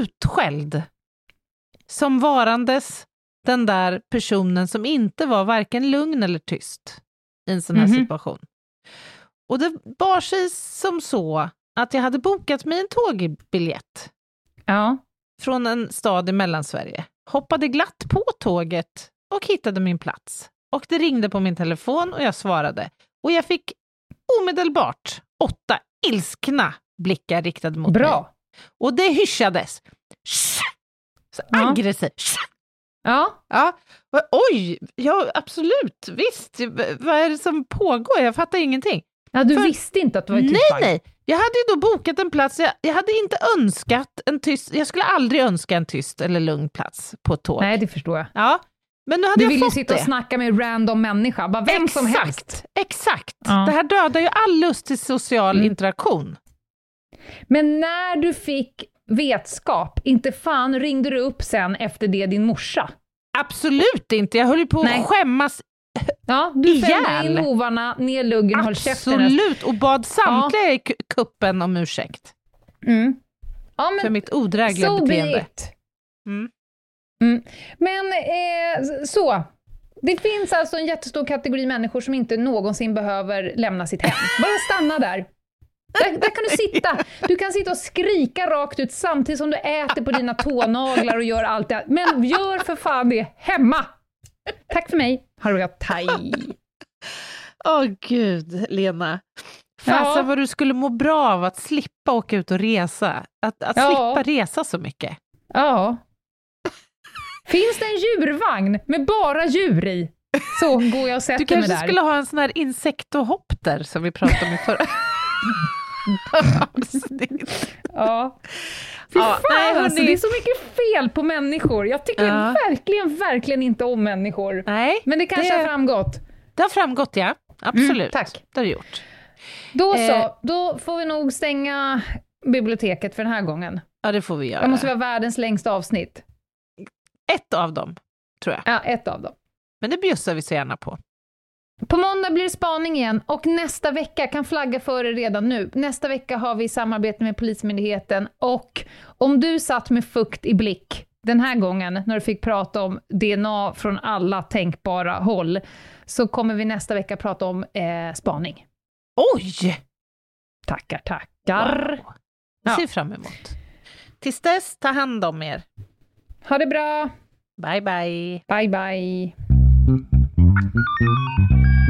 utskälld som varandes den där personen som inte var varken lugn eller tyst i en sån här
Mhm.
situation. Och det bar sig som så att jag hade bokat mig en tågbiljett
Ja.
från en stad i Mellansverige, hoppade glatt på tåget och hittade min plats. Och det ringde på min telefon och jag svarade. Och jag fick omedelbart åtta ilskna blickar riktade mot mig.
Bra.
Och det hyschades. Så
Ja.
aggressivt. Shh!
Ja.
Ja. Oj, ja absolut, visst. Vad är det som pågår? Jag fattar ingenting.
ja, du
För-
visste inte att det var ett
Nej,
tyst
nej. Jag hade ju då bokat en plats. Jag, jag hade inte önskat en tyst... Jag skulle aldrig önska en tyst eller lugn plats på ett tåg.
Nej, det förstår jag.
Ja, men nu hade
Du
jag
vill ju
fått
sitta
det.
och snacka med en random människa, bara vem som
Exakt,
helst.
Exakt.
Ja.
Det här dödar ju all lust till social
Mm.
interaktion.
Men när du fick vetskap, inte fan ringde du upp sen efter det din morsa?
Absolut inte. Jag höll ju på
Nej.
att skämmas
Ja, du fällde in hovarna, ner luggen och höll käften.
absolut och bad samtliga i ku- kuppen om ursäkt
Mm. Ja,
för
men
mitt odrägliga
so be
beteende. Mm.
Mm. Men eh, så, det finns alltså en jättestor kategori människor som inte någonsin behöver lämna sitt hem. Bara stanna där. Där, där kan du sitta. Du kan sitta och skrika rakt ut samtidigt som du äter på dina tånaglar och gör allt det. Men gör för fan det hemma! Tack för mig. Ha det gott. Hej.
Åh gud, Lena.
Ja.
Fasen vad du skulle må bra av att slippa åka ut och resa. Att, att
Ja.
slippa resa så mycket.
Ja. Finns det en djurvagn med bara djur i, så går jag och sätter
Du
mig
kanske
där.
skulle ha en sån här insektohopter som vi pratade om i förra avsnitt.
Ja. Fy
Ja,
fan
nej,
alltså,
hörni.
det är så mycket fel på människor. Jag tycker
Ja.
verkligen, verkligen inte om människor.
Nej,
Men det kanske
Det-
har framgått.
det har framgått ja. Absolut.
Mm, tack.
Det har det gjort.
Då så,
Eh.
då får vi nog stänga biblioteket för den här gången.
Ja, det får vi göra.
Det måste vara världens längsta avsnitt.
Ett av dem, tror jag.
Ja, ett av dem.
Men det bjussar vi så gärna på.
På måndag blir det spaning igen och nästa vecka, kan flagga för det redan nu, nästa vecka har vi samarbete med Polismyndigheten och om du satt med fukt i blick den här gången när du fick prata om DNA från alla tänkbara håll, så kommer vi nästa vecka prata om eh, spaning.
Oj!
Tackar, tackar.
Wow.
Ja.
ser fram emot. Tills dess, ta hand om er.
Ha det bra.
Bye, bye.
Bye, bye.